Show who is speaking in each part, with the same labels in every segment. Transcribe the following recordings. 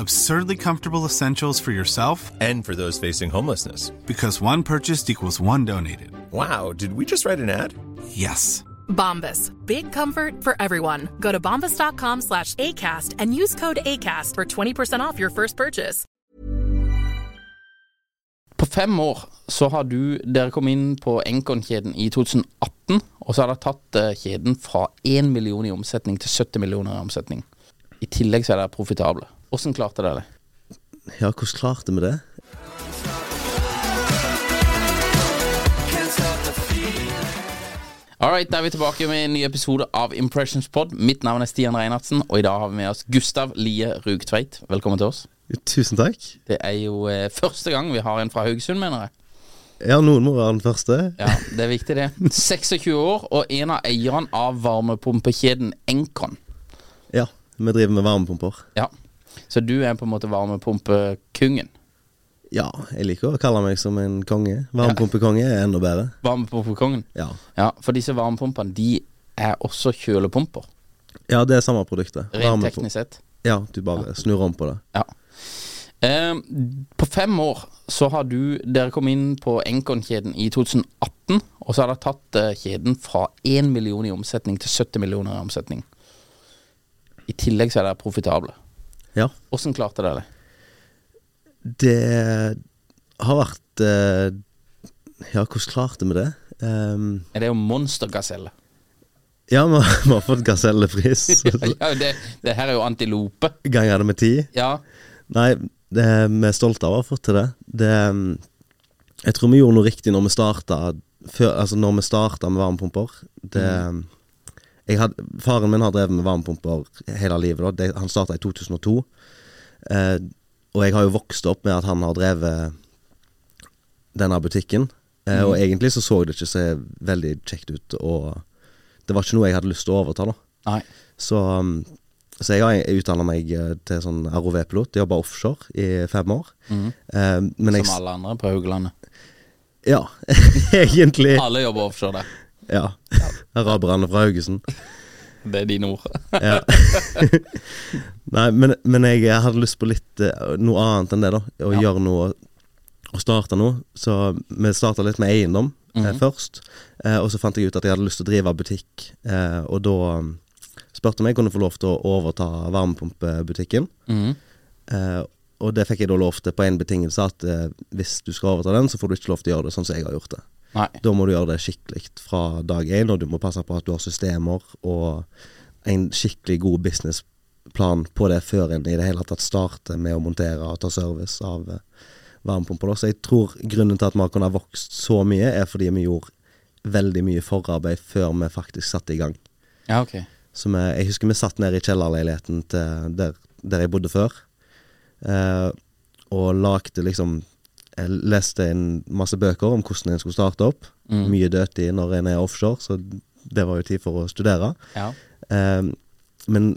Speaker 1: Absurdly comfortable essentials for yourself
Speaker 2: And for those facing homelessness.
Speaker 1: because one purchased equals one donated.
Speaker 2: Wow, did we just write an ad?
Speaker 1: Yes.
Speaker 3: Bombas. Big comfort for everyone. Go to bombas.com slash ACAST and use code ACAST for 20% off your first purchase.
Speaker 4: På fem år så har du Dere kom inn på Enkon-kjeden i 2018, og så har dere tatt eh, kjeden fra 1 million i omsetning til 70 millioner i omsetning. I tillegg så er dere profitable. Hvordan klarte dere det?
Speaker 5: Ja, hvordan klarte vi det?
Speaker 4: Alright, da er vi tilbake med en ny episode av Impressions Pod. Mitt navn er Stian Reinhardsen, og i dag har vi med oss Gustav Lie Rugtveit. Velkommen til oss.
Speaker 5: Tusen takk.
Speaker 4: Det er jo eh, første gang vi har en fra Haugesund, mener jeg.
Speaker 5: Ja, noen må være den første.
Speaker 4: Ja, det er viktig, det. 26 år og en av eierne av varmepumpekjeden Enkon.
Speaker 5: Ja, vi driver med varmepumper.
Speaker 4: Ja. Så du er på en måte varmepumpekungen.
Speaker 5: Ja, jeg liker å kalle meg som en konge. Varmepumpekonge er enda bedre.
Speaker 4: Varmepumpekongen.
Speaker 5: Ja.
Speaker 4: Ja, for disse varmepumpene, de er også kjølepumper.
Speaker 5: ja, det er samme produktet.
Speaker 4: Rent teknisk sett.
Speaker 5: Ja, du bare snur om på det.
Speaker 4: Ja. Eh, på fem år så har du Dere kom inn på Enkon-kjeden i 2018, og så har dere tatt eh, kjeden fra 1 million i omsetning til 70 millioner i omsetning. I tillegg så er dere profitable.
Speaker 5: Ja.
Speaker 4: Hvordan klarte dere det?
Speaker 5: Det har vært eh, Ja, hvordan klarte vi det? Um,
Speaker 4: Er det jo monstergaselle?
Speaker 5: ja, vi har, vi har fått gasellepris.
Speaker 4: ja, det, det her er jo antilope.
Speaker 5: Ganger det med ti.
Speaker 4: Ja.
Speaker 5: Nei, det, vi er stolte av å ha fått til det. det um, jeg tror vi gjorde noe riktig når vi starta før, Altså når vi starta med varmepumper. Det um, jeg had, Faren min har drevet med varmepumper hele livet. Da. Det, han starta i 2002. Eh, og jeg har jo vokst opp med at han har drevet denne butikken. Eh, Og egentlig så så det ikke så veldig kjekt ut, og det var ikke noe jeg hadde lyst til å overta, da.
Speaker 4: Nei.
Speaker 5: Så, um, så jeg har utdanna meg eh, til sånn ROV-pilot. Jobba offshore i fem år. Eh, men jeg
Speaker 4: Som alle andre på Haugalandet.
Speaker 5: Ja, egentlig.
Speaker 4: Alle jobber offshore der.
Speaker 5: Ja. Araberne fra Haugesund.
Speaker 4: Det er dine ord.
Speaker 5: Ja. Nei, men, men jeg hadde lyst på litt eh, noe annet enn det, da. Å
Speaker 4: Ja.
Speaker 5: gjøre noe Å starte noe. Så vi starta litt med eiendom eh, først. Eh, og så fant jeg ut at jeg hadde lyst til å drive butikk. Eh, og da um, spurte om jeg kunne få lov til å overta varmepumpebutikken.
Speaker 4: Mhm.
Speaker 5: Eh, og det fikk jeg da lov til på én betingelse, at eh, hvis du skal overta den, så får du ikke lov til å gjøre det sånn som jeg har gjort det.
Speaker 4: Nei.
Speaker 5: Da må du gjøre det skikkelig fra dag én, og du må passe på at du har systemer og en skikkelig god businessplan på det før en i det hele tatt starter med å montere og ta service av eh, varmepumper. Så jeg tror grunnen til at vi har kunnet vokst så mye, er fordi vi gjorde veldig mye forarbeid før vi faktisk satte i gang.
Speaker 4: Ja, ok.
Speaker 5: Så vi, jeg husker vi satt nede i kjellerleiligheten der, der jeg bodde før, eh, og lagde liksom Jeg leste en masse bøker om hvordan en skulle starte opp. Mye dødtid når en er offshore, så det var jo tid for å studere.
Speaker 4: Ja.
Speaker 5: Um, men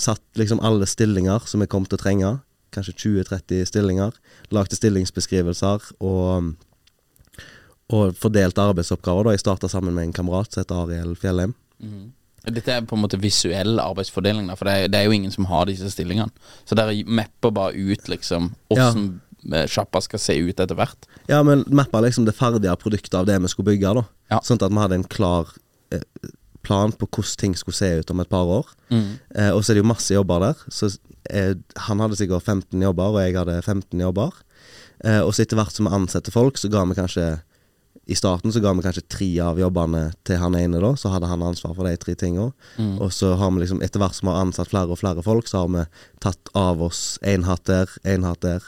Speaker 5: satt liksom alle stillinger som jeg kom til å trenge, kanskje 20-30 stillinger. Lagde stillingsbeskrivelser og, og fordelte arbeidsoppgaver. da Jeg starta sammen med en kamerat som heter Ariel Fjellheim.
Speaker 4: Dette er på en måte visuell arbeidsfordeling, da, for det er, det er jo ingen som har disse stillingene. Så dere mapper bare ut liksom åssen eh, sjappa skal se ut etter hvert.
Speaker 5: Ja, men mappa liksom det ferdige produktet av det vi skulle bygge, da.
Speaker 4: Ja.
Speaker 5: Sånn at vi hadde en klar eh, plan på hvordan ting skulle se ut om et par år.
Speaker 4: Mm.
Speaker 5: Eh, og så er det jo masse jobber der. Så eh, han hadde sikkert 15 jobber, og jeg hadde 15 jobber. Eh, og så etter hvert som vi ansetter folk, så ga vi kanskje I starten så ga vi kanskje tre av jobbene til han ene, da. Så hadde han ansvar for de tre tingene. Og så har vi liksom, etter hvert som vi har ansatt flere og flere folk, så har vi tatt av oss én hatt der, én hatt der.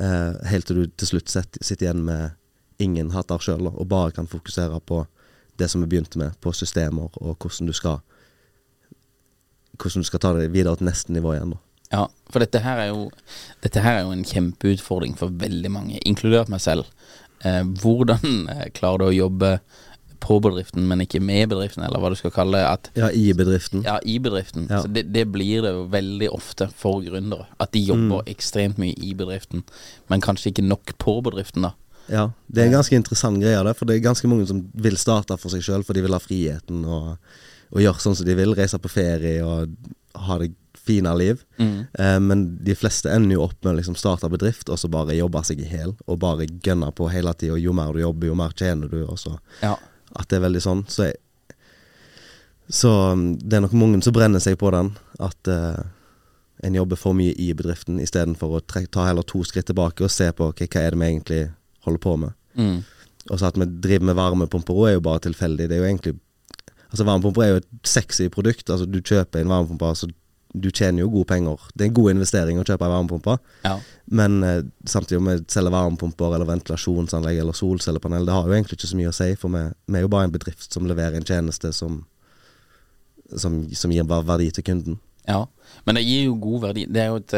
Speaker 5: Eh, helt til du til slutt sitter igjen med ingen hater sjøl, og bare kan fokusere på det som vi begynte med, på systemer og hvordan du skal Hvordan du skal ta det videre til neste nivå igjen. da
Speaker 4: Ja, for dette her er jo Dette her er jo en kjempeutfordring for veldig mange, inkludert meg selv. Eh, hvordan eh, klarer du å jobbe på bedriften, men ikke med bedriften, eller hva du skal kalle det? At,
Speaker 5: Ja, i bedriften.
Speaker 4: ja, i bedriften.
Speaker 5: Ja.
Speaker 4: Så det, det blir det jo veldig ofte for gründere. At de jobber ekstremt mye i bedriften, men kanskje ikke nok på bedriften, da.
Speaker 5: Ja, Det er en ganske interessant greie, det, for det er ganske mange som vil starte for seg sjøl, for de vil ha friheten og, og gjøre sånn som de vil. Reise på ferie og ha det fine liv. Eh, men de fleste ender jo opp med å liksom starte bedrift og så bare jobbe seg i hjel. Og bare gønne på hele tida. Jo mer du jobber, jo mer tjener du. Og så
Speaker 4: Ja.
Speaker 5: At det er veldig sånn. Så, jeg, så um, det er nok mange som brenner seg på den. At uh, en jobber for mye i bedriften istedenfor å tre ta heller to skritt tilbake og se på okay, hva er det vi egentlig holder på med.
Speaker 4: Mm.
Speaker 5: Og så at vi driver med varmepumper òg, er jo bare tilfeldig. Det er jo egentlig Altså Varmepumper er jo et sexy produkt. Altså Du kjøper en varmepumpe, altså du tjener jo gode penger. Det er en god investering å kjøpe en varmepumpe.
Speaker 4: Ja.
Speaker 5: Men eh, samtidig om vi selger varmepumper eller ventilasjonsanlegg eller solcellepanel, det har jo egentlig ikke så mye å si, for vi, vi er jo bare en bedrift som leverer en tjeneste som, som, som gir verdi til kunden.
Speaker 4: Ja, men det gir jo god verdi. Det, jo et,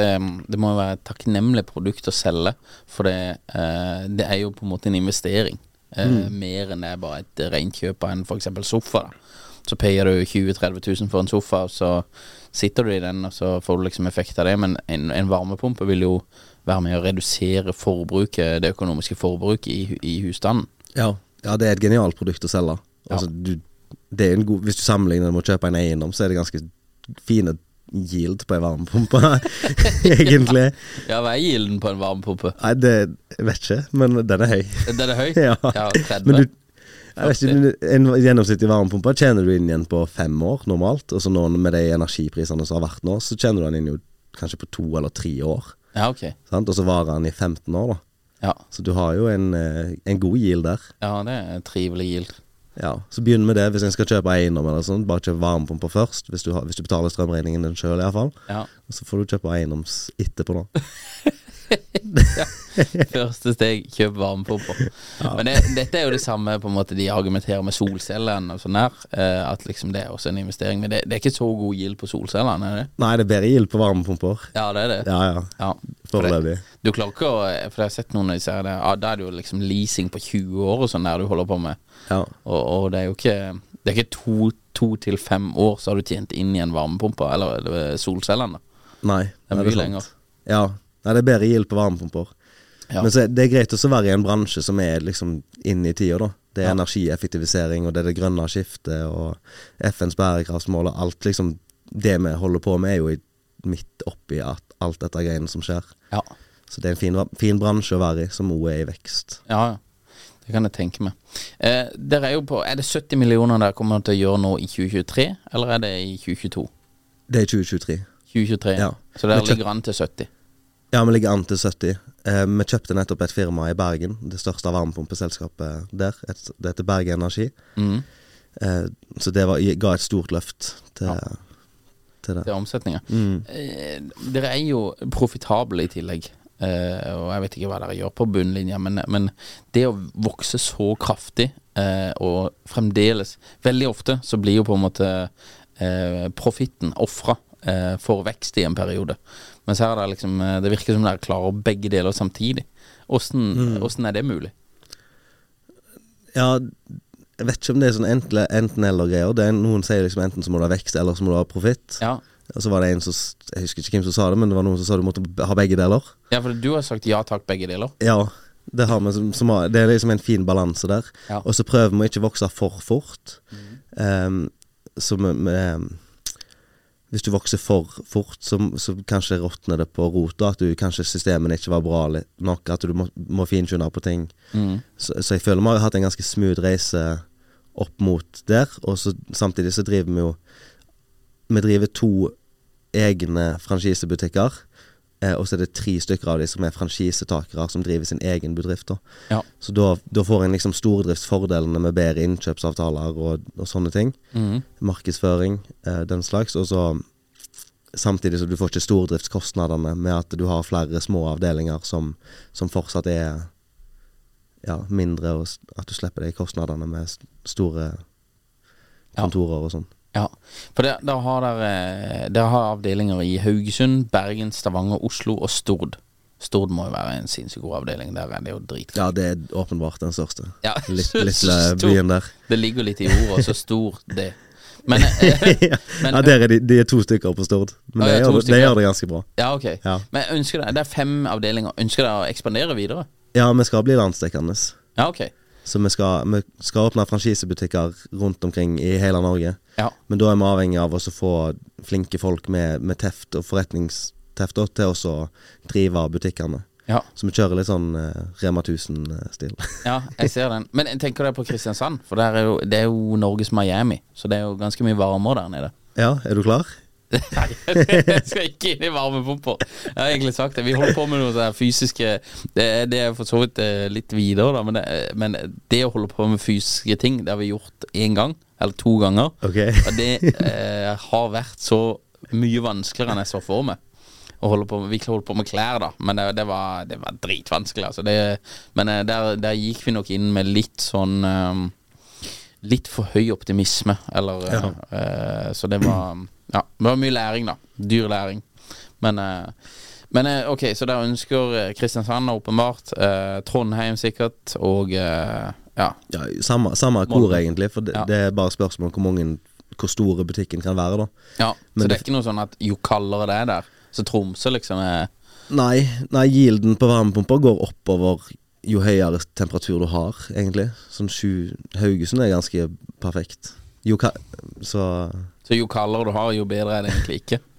Speaker 4: det må jo være et takknemlig produkt å selge, for det, eh, det er jo på en måte en investering. eh, Mer enn det er bare et rent kjøp av en f.eks. sofa. da Så payer du 20 000-30 000 for en sofa, og så sitter du i den, og så får du liksom effekt av det. Men en, en varmepumpe vil jo være med å redusere forbruket, det økonomiske forbruket i, i husstanden.
Speaker 5: Ja. ja, det er et genialt produkt å selge. Altså, du, det er en god, hvis du sammenligner det med å kjøpe en eiendom, så er det ganske fine yield på en varmepumpe, egentlig.
Speaker 4: Ja, hva er yielden på en varmepumpe?
Speaker 5: Nei, det vet ikke, men den er høy.
Speaker 4: Den er høy?
Speaker 5: Ja.
Speaker 4: 30?
Speaker 5: Men du, ikke, En gjennomsnittlig varmepumpe tjener du inn igjen på fem år normalt. Og så nå med de energiprisene som har vært nå, så tjener du den inn jo kanskje på to eller tre år.
Speaker 4: ja, ok.
Speaker 5: Sant? Og så varer den i 15 år, da.
Speaker 4: Ja.
Speaker 5: Så du har jo en, eh, en god yield der.
Speaker 4: ja, det er en trivelig gild.
Speaker 5: Ja, Så begynn med det hvis en skal kjøpe eiendom eller sånn. Bare kjøp varmepumper først, hvis du, har, hvis du betaler strømregningen din sjøl iallfall.
Speaker 4: Ja.
Speaker 5: Og så får du kjøpe eiendoms etterpå, da.
Speaker 4: Første steg, kjøp varmepumper. Men det, dette er jo det samme på en måte de argumenterer med solcellene og sånn her. Eh, at liksom det er også en investering. Men det, det er ikke så god gild på solcellene, er det?
Speaker 5: Nei, det er bedre gild på varmepumper.
Speaker 4: Ja, det er det.
Speaker 5: Ja, ja.
Speaker 4: Ja,
Speaker 5: Foreløpig.
Speaker 4: du klarer ikke å For jeg har sett noen av disse her, ja, Da er det jo liksom leasing på 20 år og sånn der du holder på med.
Speaker 5: Ja.
Speaker 4: Og, og det er jo ikke Det er ikke to, to til fem år så har du tjent inn i en varmepumpe, eller, eller solcellene.
Speaker 5: Nei.
Speaker 4: Det er mye lenger.
Speaker 5: Ja. Nei, det er bedre gild på varmepumper.
Speaker 4: Ja.
Speaker 5: Men så det er greit å være i en bransje som er liksom inne i tida, da. Det er
Speaker 4: Ja.
Speaker 5: energieffektivisering, og det er det grønne skiftet, og FNs bærekraftsmål, og alt liksom Det vi holder på med, er jo midt oppi alt dette greiene som skjer.
Speaker 4: Ja.
Speaker 5: Så det er en fin, fin bransje å være i, som òg er i vekst.
Speaker 4: Ja, ja. Det kan jeg tenke meg. Eh, er på Er det 70 millioner dere kommer til å gjøre nå i 2023, eller er det i 2022?
Speaker 5: Det er 2023.
Speaker 4: 2023.
Speaker 5: Ja.
Speaker 4: Så dere ligger an til 70.
Speaker 5: Ja, vi ligger an til 70. Eh, vi kjøpte nettopp et firma i Bergen, det største varmepumpeselskapet der. Et, det heter Bergen Energi.
Speaker 4: Mm.
Speaker 5: Eh, så det var, ga et stort løft til,
Speaker 4: Ja.
Speaker 5: til det.
Speaker 4: Er omsetninga.
Speaker 5: Mm.
Speaker 4: Eh, dere er jo profitable i tillegg. Eh, og jeg vet ikke hva dere gjør på bunnlinja, men, men det å vokse så kraftig, eh, og fremdeles Veldig ofte så blir jo på en måte eh, profitten ofra eh, for vekst i en periode. Mens her er det liksom eh, Det virker som dere klarer begge deler samtidig. Åssen mm. er det mulig?
Speaker 5: Ja, jeg vet ikke om det er sånn enten- enten-eller-greier. Det er Noen sier liksom enten så må du ha vekst, eller så må du ha profitt.
Speaker 4: Ja.
Speaker 5: Og så var det en som Jeg husker ikke hvem som sa det, men det var noen som sa du måtte ha begge deler.
Speaker 4: ja, for du har sagt ja takk, begge deler.
Speaker 5: Ja, det har som, som har, Det er liksom en fin balanse der.
Speaker 4: Ja.
Speaker 5: Og så prøver vi å ikke vokse for fort. Ehm, så vi, vi Hvis du vokser for fort, så, så kanskje råtner det på rota. At du kanskje systemene ikke var bra nok. At du må, må finskynde på ting.
Speaker 4: Mm.
Speaker 5: Så, så jeg føler vi har hatt en ganske smooth reise opp mot der. Og så samtidig så driver vi jo Vi driver to egne franchisebutikker. Eh, og så er det tre stykker av de som er franchisetakere, som driver sin egen bedrift. da
Speaker 4: Ja.
Speaker 5: Så da, da får en liksom stordriftsfordelene med bedre innkjøpsavtaler og, og sånne ting.
Speaker 4: Mm.
Speaker 5: Markedsføring, eh, den slags. Og så samtidig så du får ikke stordriftskostnadene med at du har flere små avdelinger som, som fortsatt er ja, mindre, og at du slipper de kostnadene med store kontorer og sånn.
Speaker 4: Ja, for det, der har dere der har avdelinger i Haugesund, Bergen, Stavanger, Oslo og Stord. Stord må jo være en sinnssykt god avdeling. Der er det jo dritkult.
Speaker 5: Ja, det er åpenbart den største.
Speaker 4: Ja,
Speaker 5: Litt, lille byen der.
Speaker 4: Det ligger litt i ordet, så stor det. Men, eh,
Speaker 5: ja,
Speaker 4: men
Speaker 5: ja, der er de, de er to stykker på Stord. Men
Speaker 4: Ja,
Speaker 5: de, de gjør det ganske bra.
Speaker 4: Ja, ok.
Speaker 5: Ja.
Speaker 4: Men ønsker dere, det er fem avdelinger. Ønsker dere å ekspandere videre?
Speaker 5: Ja, vi skal bli landsdekkende.
Speaker 4: Ja, ok.
Speaker 5: Så vi skal, vi skal åpne franchisebutikker rundt omkring i hele Norge.
Speaker 4: Ja.
Speaker 5: Men da er vi avhengig av å få flinke folk med, med teft og forretningsteft også, til også å drive butikkene.
Speaker 4: Ja.
Speaker 5: Så vi kjører litt sånn uh, Rema 1000-stil.
Speaker 4: ja, jeg ser den. Men tenker du på Kristiansand, for er jo, det er jo Norges Miami. Så det er jo ganske mye varmere der nede.
Speaker 5: ja, er du klar?
Speaker 4: Nei, jeg skal ikke inn i varmepumpa. Jeg har egentlig sagt det. Vi holder på med noe sånn fysiske Det, det er for så vidt eh, litt videre, da, men det, men det å holde på med fysiske ting, det har vi gjort én gang, eller to ganger.
Speaker 5: Okay.
Speaker 4: Og det eh, har vært så mye vanskeligere enn jeg så for meg. Å holde på med, vi holdt på med klær, da, men det, det, var, det var dritvanskelig. Altså. Det, men eh, der, der gikk vi nok inn med litt sånn eh, Litt for høy optimisme, eller ja. eh, Så det var Ja, det var mye læring, da. Dyr læring. Men eh, men eh, ok, så der ønsker eh, Kristiansand åpenbart. Trondheim sikkert, og ja.
Speaker 5: Ja, samme, samme kor, egentlig. For det,
Speaker 4: Ja.
Speaker 5: det er bare spørsmål hvor, mange, hvor store butikken kan være, da.
Speaker 4: ja.
Speaker 5: Men
Speaker 4: Så det
Speaker 5: det-
Speaker 4: er ikke noe sånn at jo kaldere det er der, så Tromsø liksom er
Speaker 5: Nei, nei gilden på varmepumper går oppover jo høyere temperatur du har, egentlig. Sånn sju Haugesund er ganske perfekt. Jo, så
Speaker 4: Så jo kaldere du har, jo bedre er det egentlig ikke.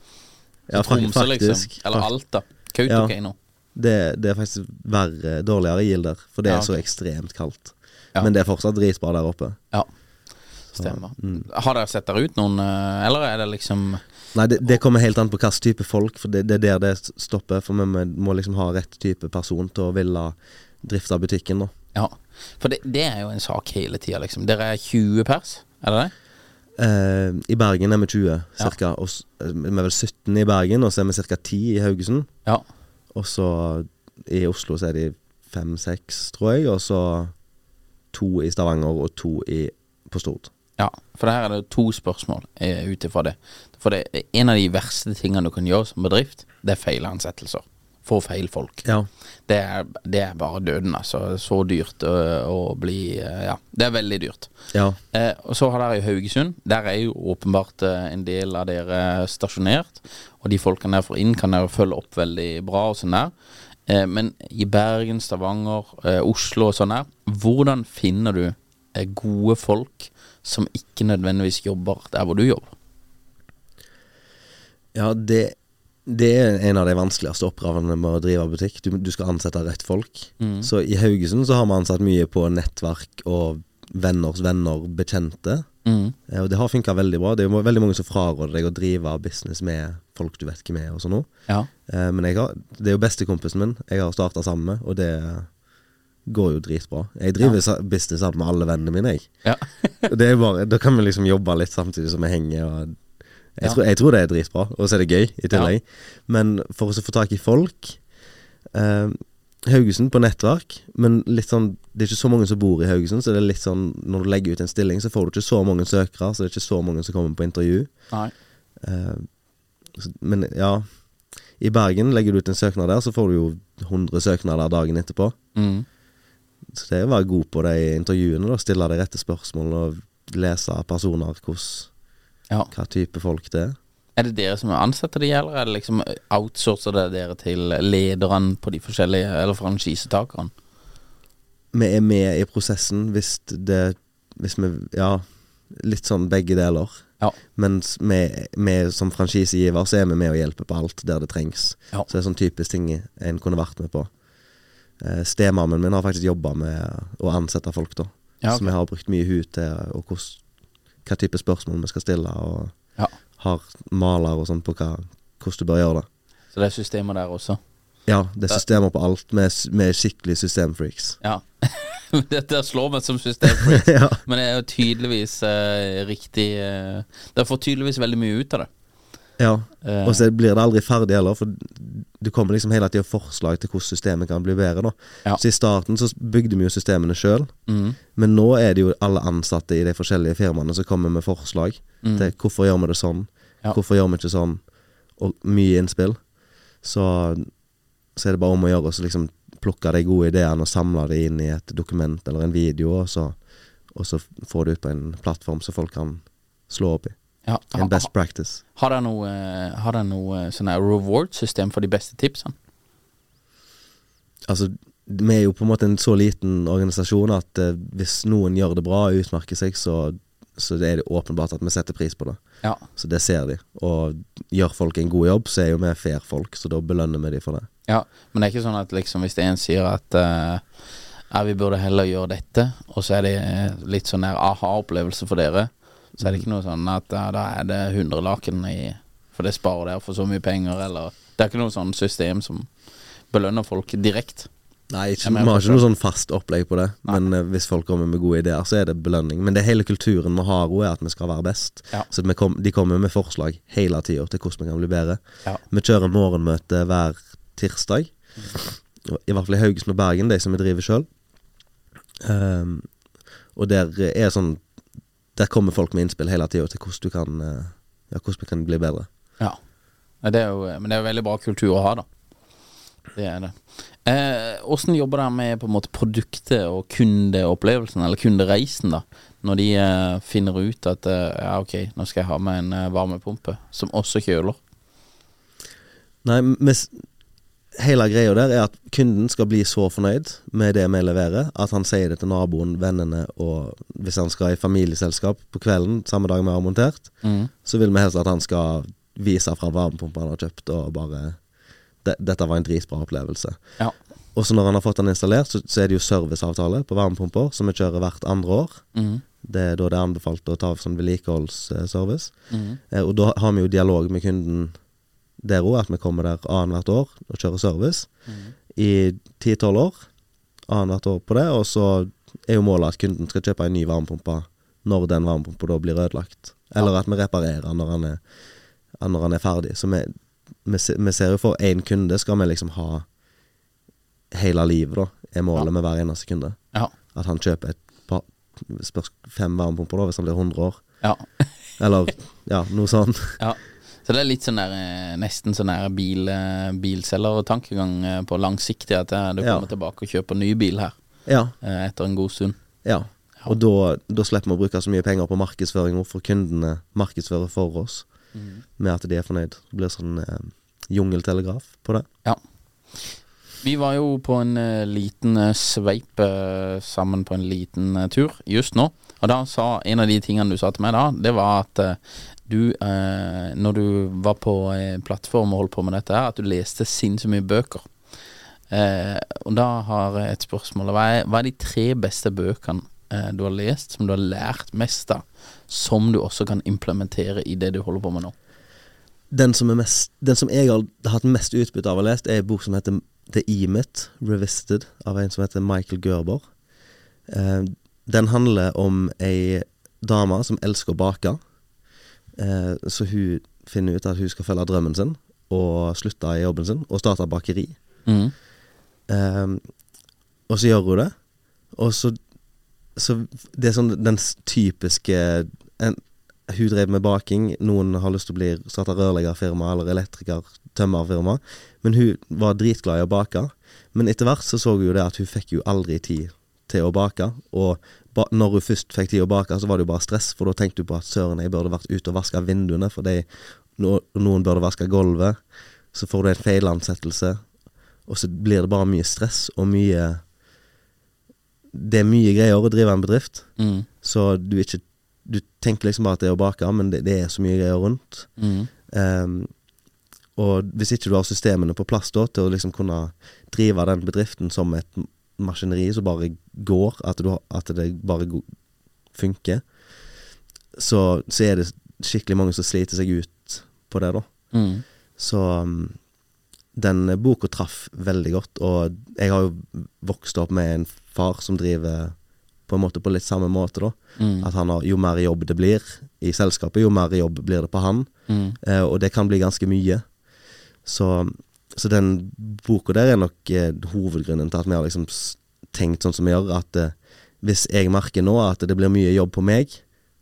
Speaker 5: Ja,
Speaker 4: Tromsø, liksom. Eller Alta. Kautokeino.
Speaker 5: Det, det er faktisk verre, dårligere gilder, for det
Speaker 4: Ja,
Speaker 5: er så ekstremt kaldt.
Speaker 4: Ja.
Speaker 5: Men det er fortsatt dritbra der oppe.
Speaker 4: Ja. Stemmer.
Speaker 5: mm.
Speaker 4: Har dere sett der ut noen, eh, eller er det liksom
Speaker 5: Nei, det, det kommer helt an på hvilken type folk, for det, det er der det stopper. For vi må liksom ha rett type person til å ville drifte butikken, da.
Speaker 4: Ja. For det, det er jo en sak hele tida, liksom. Dere er 20 pers, er det det?
Speaker 5: Eh, I Bergen er vi 20,
Speaker 4: Ja.
Speaker 5: cirka. Og s- eh, vi er vel 17 i Bergen, og så er vi ca. 10 i Haugesund.
Speaker 4: Ja.
Speaker 5: Og så i Oslo så er de fem-seks, tror jeg. Og så to i Stavanger og to i, på Stord.
Speaker 4: Ja, for her er det to spørsmål eh, ut ifra det. For det en av de verste tingene du kan gjøre som bedrift, det er feilansettelser. Få feil folk.
Speaker 5: Ja.
Speaker 4: Det er, det er bare døden, altså. Så dyrt å, å bli eh, Ja, det er veldig dyrt.
Speaker 5: Ja.
Speaker 4: Eh, og så har dere i Haugesund. Der er jo åpenbart eh, en del av dere stasjonert. Og de folkene der får inn, kan dere følge opp veldig bra og sånn der. Eh, men i Bergen, Stavanger, eh, Oslo og sånn der, hvordan finner du eh, gode folk som ikke nødvendigvis jobber der hvor du jobber?
Speaker 5: Ja, det, det er en av de vanskeligste oppgavene med å drive butikk. Du, du skal ansette rett folk. Så i Haugesund så har vi ansatt mye på nettverk og venners venner, bekjente.
Speaker 4: Mm.
Speaker 5: Eh, Og det har funka veldig bra. Det er jo veldig mange som fraråder deg å drive business med folk du vet hvem er, og sånn noe.
Speaker 4: Ja.
Speaker 5: Eh, Men jeg har, det er jo bestekompisen min jeg har starta sammen med, og det går jo dritbra. Jeg driver ja. business sammen med alle vennene mine, jeg.
Speaker 4: ja.
Speaker 5: Det er bare, da kan vi liksom jobbe litt samtidig som vi henger. Og jeg,
Speaker 4: Ja.
Speaker 5: tror, jeg tror det er dritbra, og så er det gøy i tillegg. Men for å få tak i folk eh, Haugesund på nettverk, men litt sånn det er ikke så mange som bor i Haugesund, så det er litt sånn når du legger ut en stilling, så får du ikke så mange søkere, så det er ikke så mange som kommer på intervju.
Speaker 4: Nei.
Speaker 5: Eh, men ja I Bergen legger du ut en søknad der, så får du jo 100 søknader dagen etterpå.
Speaker 4: Mm.
Speaker 5: Så det er å være god på de intervjuene, da. Stille de rette spørsmålene og lese personer, hvordan,
Speaker 4: Ja.
Speaker 5: hva type folk det er.
Speaker 4: Er det dere som ansetter de, eller er det liksom outsourcer det dere til lederne på de forskjellige, eller franchisetakerne?
Speaker 5: Vi er med i prosessen hvis det Hvis vi Ja, litt sånn begge deler.
Speaker 4: Ja.
Speaker 5: Mens vi, vi som franchisegiver så er vi med og hjelper på alt der det trengs.
Speaker 4: Ja.
Speaker 5: Så det er sånn typisk ting en kunne vært med på. Eh, Stemammen min har faktisk jobba med å ansette folk, da.
Speaker 4: Ja,
Speaker 5: okay.
Speaker 4: Så
Speaker 5: vi har brukt mye hud til, og hvordan, hva type spørsmål vi skal stille, og
Speaker 4: Ja.
Speaker 5: har maler og sånn på hva, hvordan du bør gjøre det.
Speaker 4: Så det er systemer der også.
Speaker 5: Ja, det er systemer på alt. Vi er, vi er skikkelig systemfreaks.
Speaker 4: Ja. Dette slår meg som systemfreaks,
Speaker 5: ja.
Speaker 4: men det er jo tydeligvis eh, riktig eh, Dere får tydeligvis veldig mye ut av det.
Speaker 5: Ja.
Speaker 4: Eh,
Speaker 5: Og så blir det aldri ferdig heller, for du kommer liksom hele tida forslag til hvordan systemet kan bli bedre. da
Speaker 4: Ja.
Speaker 5: Så i starten så bygde vi jo systemene sjøl,
Speaker 4: mm,
Speaker 5: men nå er det jo alle ansatte i de forskjellige firmaene som kommer med forslag
Speaker 4: mm,
Speaker 5: til hvorfor gjør vi det sånn,
Speaker 4: Ja.
Speaker 5: hvorfor gjør vi ikke sånn, og mye innspill. Så, så er det bare om å gjøre å liksom plukke de gode ideene og samle de inn i et dokument eller en video, og så, og så få det ut på en plattform som folk kan slå opp i.
Speaker 4: ja.
Speaker 5: En best practice.
Speaker 4: Har dere noe, eh, har dere noe eh, sånn reward-system for de beste tipsene?
Speaker 5: Altså, vi er jo på en måte en så liten organisasjon at eh, hvis noen gjør det bra og utmerker seg, så, så det er det åpenbart at vi setter pris på det.
Speaker 4: Ja.
Speaker 5: Så det ser de. Og gjør folk en god jobb, så er jo vi fair folk, så da belønner vi de for det.
Speaker 4: ja. Men det er ikke sånn at liksom hvis en sier at eh, ja, vi burde heller gjøre dette, og så er det eh, litt sånn aha-opplevelse for dere, så er det ikke noe sånn at ja, da er det 100 laken i For det sparer dere for så mye penger, eller Det er ikke noe sånn system som belønner folk direkte.
Speaker 5: Nei, ikke, vi har ikke noe sånn fast opplegg på det.
Speaker 4: Nei.
Speaker 5: Men uh, hvis folk kommer med gode ideer, så er det belønning. Men det hele kulturen vi har er at vi skal være best.
Speaker 4: Ja.
Speaker 5: Så kom, de kommer med forslag hele tida til hvordan vi kan bli bedre.
Speaker 4: Ja.
Speaker 5: Vi kjører morgenmøte hver tirsdag. I hvert fall i Haugesund og Bergen, de som vi driver sjøl. og der er sånn Der kommer folk med innspill hele tida til hvordan du kan eh, Ja, hvordan vi kan bli bedre.
Speaker 4: Ja. Det jo, men det er jo veldig bra kultur å ha, da. Det er det. Eh, Åssen jobber dere med på en måte produktet og kundeopplevelsen, eller kundereisen, da? Når de eh, finner ut at eh, ja, ok, nå skal jeg ha med en eh, varmepumpe som også kjøler.
Speaker 5: Nei, vi hele greia der er at kunden skal bli så fornøyd med det vi leverer, at han sier det til naboen, vennene, og hvis han skal i familieselskap på kvelden samme dag vi har montert,
Speaker 4: Mm.
Speaker 5: så vil vi helst at han skal vise fra varmepumpa han har kjøpt, og bare Dette var en dritbra opplevelse.
Speaker 4: Ja.
Speaker 5: Og så når han har fått den installert, så, så er det jo serviceavtale på varmepumper, som vi kjører hvert andre år.
Speaker 4: Mm.
Speaker 5: Det er da det er anbefalt å ta sånn vedlikeholdsservice.
Speaker 4: Mm.
Speaker 5: Eh, og da har vi jo dialog med kunden der òg, at vi kommer der annethvert år og kjører service i ti-tolv år. Annethvert år på det, og så er jo målet at kunden skal kjøpe en ny varmepumpe når den varmepumpa da blir ødelagt. Eller at vi reparerer når han er, når han er ferdig. Så vi, vi, vi ser jo for én kunde skal vi liksom ha hele livet, da, er målet med hver eneste kunde.
Speaker 4: Ja.
Speaker 5: At han kjøper et par, fem varmepumper da, hvis han blir 100 år.
Speaker 4: ja.
Speaker 5: Eller ja, noe sånt.
Speaker 4: ja. Så det er litt sånn der eh, nesten sånn der bil, eh, bilselgertankegang eh, på langsiktig, at du du
Speaker 5: Ja.
Speaker 4: kommer tilbake og kjøper ny bil her
Speaker 5: Ja.
Speaker 4: etter en god stund.
Speaker 5: Ja. Og da, da slipper vi å bruke så mye penger på markedsføring, hvorfor kundene markedsfører for oss, med at de er fornøyd. Det blir sånn eh, jungeltelegraf på det.
Speaker 4: Ja. Vi var jo på en liten sveip sammen på en liten tur just nå. Og da sa en av de tingene du sa til meg da, det var at du, eh, når du var på eh, plattform og holdt på med dette her, at du leste sinnssykt mye bøker. Eh, og da har jeg et spørsmål. Hva er, hva er de tre beste bøkene eh, du har lest, som du har lært mest av, som du også kan implementere i det du holder på med nå?
Speaker 5: Den som, mest, den som jeg har hatt mest utbytte av å ha lest, er en bok som heter The E-Myth Revisited, av en som heter Michael Gerber. Eh, den handler om ei dame som elsker å bake. Eh, så hun finner ut at hun skal følge drømmen sin, og slutte i jobben sin, og starte bakeri.
Speaker 4: Mm.
Speaker 5: Ehm, og så gjør hun det. Og så, så Det er sånn den typiske en, Hun drev med baking. Noen har lyst til å bli starte rørleggerfirma eller elektriker, tømmerfirma. Men hun var dritglad i å bake. Men etter hvert så så hun jo det at hun fikk jo aldri tid til å bake. Og når hun først fikk tid å bake, så var det jo bare stress, for da tenkte du på at søren, jeg burde vært ute og vaska vinduene, for de, no, noen burde vaske gulvet. Så får du en feilansettelse, og så blir det bare mye stress og mye Det er mye greier å drive en bedrift,
Speaker 4: Mm.
Speaker 5: så du ikke Du tenker liksom bare at det er å bake, men det, det er så mye greier rundt.
Speaker 4: Mm.
Speaker 5: Um, og hvis ikke du har systemene på plass da til å liksom kunne drive den bedriften som et maskineri som bare går, at, du, at det bare funker, så, så er det skikkelig mange som sliter seg ut på det, da.
Speaker 4: Mm.
Speaker 5: Så um, den boka traff veldig godt, og jeg har jo vokst opp med en far som driver på en måte på litt samme måte, da.
Speaker 4: Mm.
Speaker 5: At han har, jo mer jobb det blir i selskapet, jo mer jobb blir det på han.
Speaker 4: Mm.
Speaker 5: Eh, og det kan bli ganske mye. Så, så den boka der er nok eh, hovedgrunnen til at vi har liksom tenkt sånn som vi gjør. At eh, hvis jeg merker nå at det blir mye jobb på meg,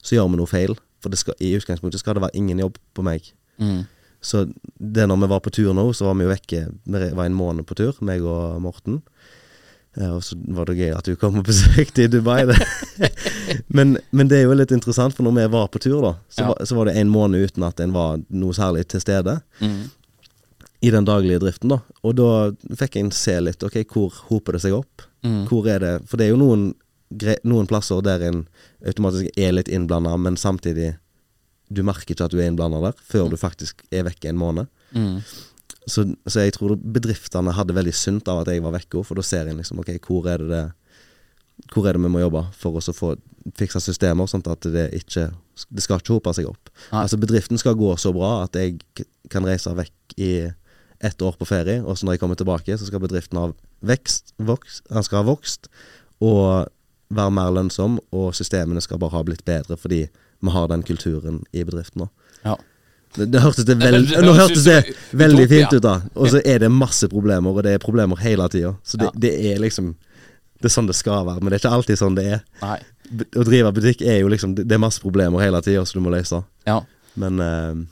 Speaker 5: så gjør vi noe feil. For det skal, i utgangspunktet skal det være ingen jobb på meg.
Speaker 4: Mm.
Speaker 5: Så det når vi var på tur nå, så var vi jo vekke Vi var en måned på tur, meg og Morten. Eh, og så var det gøy at du kom og besøkte i Dubai. Men, men det er jo litt interessant, for når vi var på tur, da, så,
Speaker 4: Ja.
Speaker 5: var, så var det en måned uten at en var noe særlig til stede
Speaker 4: Mm.
Speaker 5: I den daglige driften. da Og da fikk jeg se litt ok, hvor hoper det seg opp.
Speaker 4: Mm.
Speaker 5: Hvor er det For det er jo noen, noen plasser der en automatisk er litt innblanda, men samtidig du merker ikke at du er innblanda der, før du faktisk er vekke en måned.
Speaker 4: Mm.
Speaker 5: Så, så jeg tror bedriftene hadde veldig sunt av at jeg var vekke, for da ser en liksom ok, hvor er det det hvor er det vi må jobbe for å få fiksa systemer, sånn at det ikke Det skal ikke hope seg opp.
Speaker 4: Nei.
Speaker 5: Altså Bedriften skal gå så bra at jeg kan reise vekk i ett år på ferie, og så når jeg kommer tilbake, så skal bedriften ha vekst, vokst, den skal ha vokst og være mer lønnsom, og systemene skal bare ha blitt bedre fordi vi har den kulturen i bedriften nå.
Speaker 4: Ja.
Speaker 5: Det, det hørtes det vel,
Speaker 4: Det høres
Speaker 5: Nå hørtes det veldig fint ut, da. Og så er det masse problemer, og det er problemer hele tida. Så det, det er liksom Det er sånn det skal være, men det er ikke alltid sånn det er.
Speaker 4: Nei.
Speaker 5: Å drive butikk er jo liksom Det det er masse problemer hele tida som du må løse.
Speaker 4: Ja.
Speaker 5: Men eh,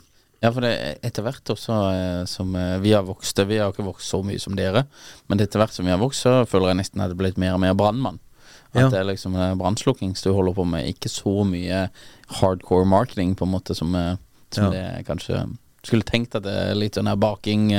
Speaker 4: Ja, for det er etter hvert også eh, som eh, vi har vokst Vi har ikke vokst så mye som dere, men etter hvert som vi har vokst, så føler jeg nesten at det er blitt mer og mer brannmann. At
Speaker 5: Ja.
Speaker 4: det er liksom eh, brannslukking du holder på med, ikke så mye hardcore marketing, på en måte, som, som
Speaker 5: Ja.
Speaker 4: det kanskje Skulle tenkt at det er litt sånn her baking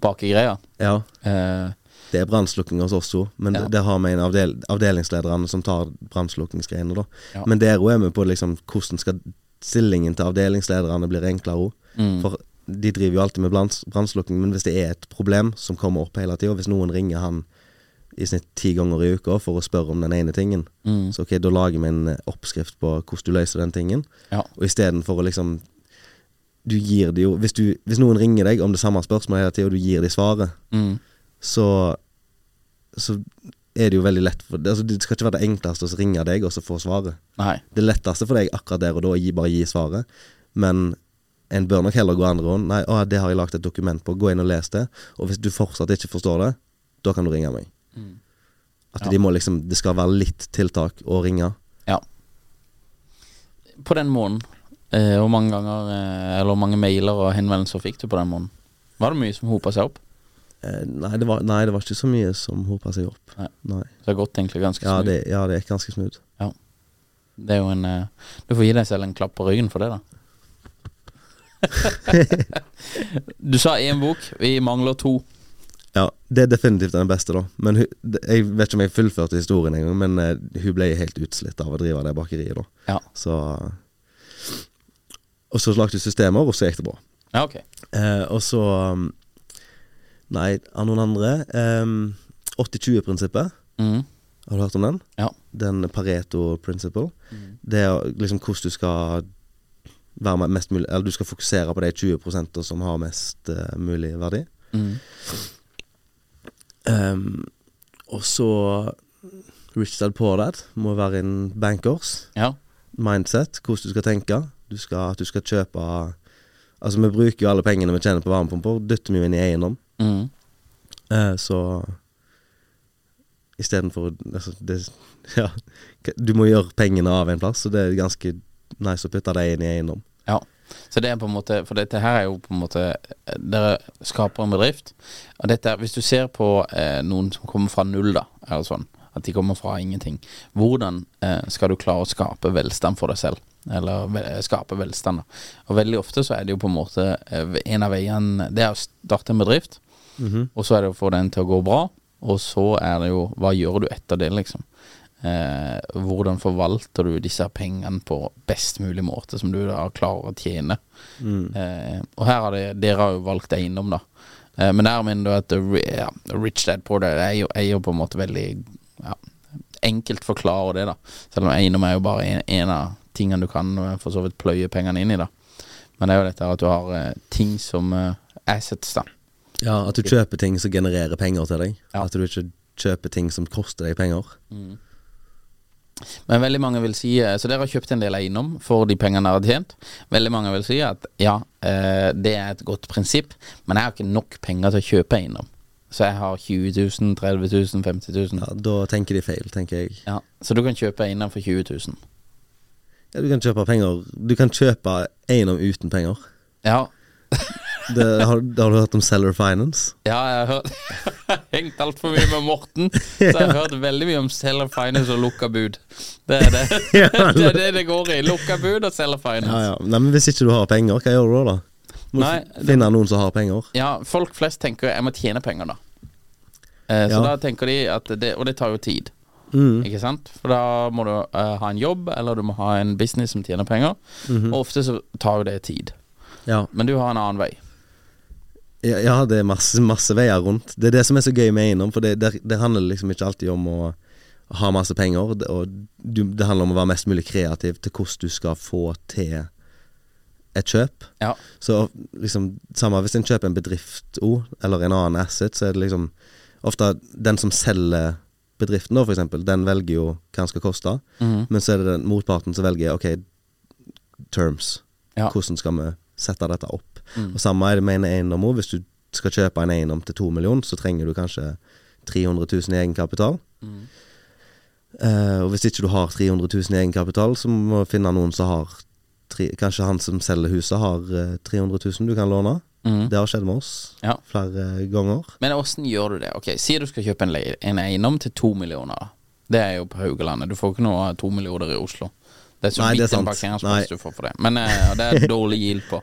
Speaker 4: Bakegreia.
Speaker 5: ja.
Speaker 4: Eh,
Speaker 5: Det er brannslukking hos oss òg, men
Speaker 4: Ja.
Speaker 5: det, det har vi en avdel, avdelingslederne som tar brannslukkingsgreiene, da. Men der òg er vi på liksom hvordan skal stillingen til avdelingslederne blir enklere òg.
Speaker 4: Mm.
Speaker 5: For de driver jo alltid med branns- brannslukking, men hvis det er et problem som kommer opp hele tida, hvis noen ringer han i snitt ti ganger i uka for å spørre om den ene tingen,
Speaker 4: Mm.
Speaker 5: så ok, da lager vi en eh, oppskrift på hvordan du løser den tingen.
Speaker 4: Ja.
Speaker 5: Og istedenfor å liksom Du gir det jo hvis, du, hvis noen ringer deg om det samme spørsmålet hele tida, og du gir dem svaret,
Speaker 4: Mm.
Speaker 5: så Så er det jo veldig lett for altså, Det skal ikke være det enkleste å ringe deg og så få svaret.
Speaker 4: Nei.
Speaker 5: Det letteste for deg akkurat der og da er å gi, bare gi svaret, men en bør nok heller gå andre runden. Nei, å, det har jeg lagd et dokument på, gå inn og les det. Og hvis du fortsatt ikke forstår det, da kan du ringe meg. At
Speaker 4: Ja.
Speaker 5: de må liksom Det skal være litt tiltak å ringe.
Speaker 4: Ja. På den måneden, eh, hvor mange ganger eh, Eller mange mailer og henvendelser fikk du på den måneden? Var det mye som hopa seg opp?
Speaker 5: Eh, nei, det var, nei, det var ikke så mye som hopa seg opp.
Speaker 4: Nei.
Speaker 5: Nei.
Speaker 4: Så det har gått egentlig ganske
Speaker 5: Ja, det, ja, det er ganske smooth.
Speaker 4: Det er jo en eh, Du får gi deg selv en klapp på ryggen for det, da. du sa én bok. Vi mangler to.
Speaker 5: Ja, det er definitivt den beste, da. Men hun, jeg vet ikke om jeg fullførte historien engang, men eh, hun ble helt utslitt av å drive det bakeriet, da.
Speaker 4: Ja.
Speaker 5: Så Og så lagde hun systemer, og så gikk det bra.
Speaker 4: Ja, ok.
Speaker 5: Eh, og så um, Nei, av noen andre um, 80-20-prinsippet.
Speaker 4: Mm.
Speaker 5: Har du hørt om den?
Speaker 4: Ja.
Speaker 5: Den Pareto principle. Det er liksom hvordan du skal være mest mulig Eller du skal fokusere på de 20% som har mest uh, mulig verdi.
Speaker 4: Mm.
Speaker 5: Um, og så Rich Dad Poor Dad må være en bankers
Speaker 4: Ja.
Speaker 5: mindset, hvordan du skal tenke. Du skal, at du skal kjøpe Altså, vi bruker jo alle pengene vi tjener på varmepumper, dytter vi jo inn i eiendom.
Speaker 4: Mhm.
Speaker 5: Eh, så istedenfor altså, det, Ja, du må gjøre pengene av en plass, så det er ganske nice å putte det inn i eiendom.
Speaker 4: Ja. Så det er på en måte For dette her er jo på en måte Dere skaper en bedrift. Og dette Hvis du ser på eh, noen som kommer fra null, da, eller sånn, at de kommer fra ingenting, hvordan eh, skal du klare å skape velstand for deg selv? Eller skape velstand, da. Og veldig ofte så er det jo på en måte eh, en av veiene Det er å starte en bedrift, og så er det å få den til å gå bra, og så er det jo Hva gjør du etter det, liksom? Eh, hvordan forvalter du disse pengene på best mulig måte, som du da klarer å tjene? Eh, og her har det, dere har jo valgt eiendom, da. Eh, men der mener du at ja, Rich Dad Porter er jo, er jo på en måte veldig ja, enkelt forklarer det, da. Selv om eiendom er jo bare en, en av tingene du kan eh, for så vidt pløye pengene inn i, da. Men det er jo dette at du har eh, ting som eh, assets, da.
Speaker 5: Ja, At du kjøper ting som genererer penger til deg.
Speaker 4: Ja.
Speaker 5: At du ikke kjøper ting som koster deg penger.
Speaker 4: Men veldig mange vil si eh, Så dere har kjøpt en del eiendom for de pengene dere har tjent. Veldig mange vil si at ja, eh, det er et godt prinsipp, men jeg har ikke nok penger til å kjøpe eiendom. Så jeg har 20 000, 30 000, 50 000.
Speaker 5: Ja, Da tenker de feil, tenker jeg.
Speaker 4: Ja, så du kan kjøpe eiendom for 20 000.
Speaker 5: Ja, du kan kjøpe penger Du kan kjøpe eiendom uten penger.
Speaker 4: Ja,
Speaker 5: Det, har, har du hørt om Seller Finance?
Speaker 4: ja jeg har hørt hengt altfor mye med Morten, så jeg har hørt veldig mye om Seller Finance og lukka bud. Det er det det, er det det går i. Lukka bud og Seller Finance.
Speaker 5: Ja, ja. Nei, men Hvis ikke du har penger, hva gjør du da? da? Må
Speaker 4: Nei,
Speaker 5: finne noen som har penger.
Speaker 4: Ja, folk flest tenker jeg må tjene penger, da. Eh, så
Speaker 5: Ja.
Speaker 4: da tenker de at det Og det tar jo tid,
Speaker 5: Mm.
Speaker 4: ikke sant? For da må du uh, ha en jobb, eller du må ha en business som tjener penger.
Speaker 5: Mhm.
Speaker 4: Og ofte så tar jo det tid.
Speaker 5: Ja.
Speaker 4: Men du har en annen vei.
Speaker 5: Ja, ja, det er masse, masse veier rundt. Det er det som er så gøy med eiendom, for det, det, det handler liksom ikke alltid om å ha masse penger, og du, det handler om å være mest mulig kreativ til hvordan du skal få til et kjøp.
Speaker 4: Ja.
Speaker 5: Så liksom, samme hvis en kjøper en bedrift òg, eller en annen asset, så er det liksom ofte den som selger bedriften, da, for eksempel, den velger jo hva den skal koste,
Speaker 4: mm.
Speaker 5: men så er det den motparten som velger ok, terms.
Speaker 4: Ja.
Speaker 5: Hvordan skal vi sette dette opp?
Speaker 4: Mm.
Speaker 5: Og Samme er det med en eiendom. Hvis du skal kjøpe en eiendom til to millioner, så trenger du kanskje 300 000 i egenkapital.
Speaker 4: Mm.
Speaker 5: Uh, og hvis ikke du har 300 000 i egenkapital, så må du finne noen som har tre, Kanskje han som selger huset, har uh, 300 000 du kan låne.
Speaker 4: Mm.
Speaker 5: Det har skjedd med oss
Speaker 4: Ja.
Speaker 5: flere ganger.
Speaker 4: Men åssen gjør du det? Ok, Si du skal kjøpe en, en eiendom til to millioner. Det er jo på Haugalandet. Du får ikke noe to millioner i Oslo. Det er så
Speaker 5: Nei,
Speaker 4: vidt en parkeringsplass du får for det. Men uh, det er dårlig gild på.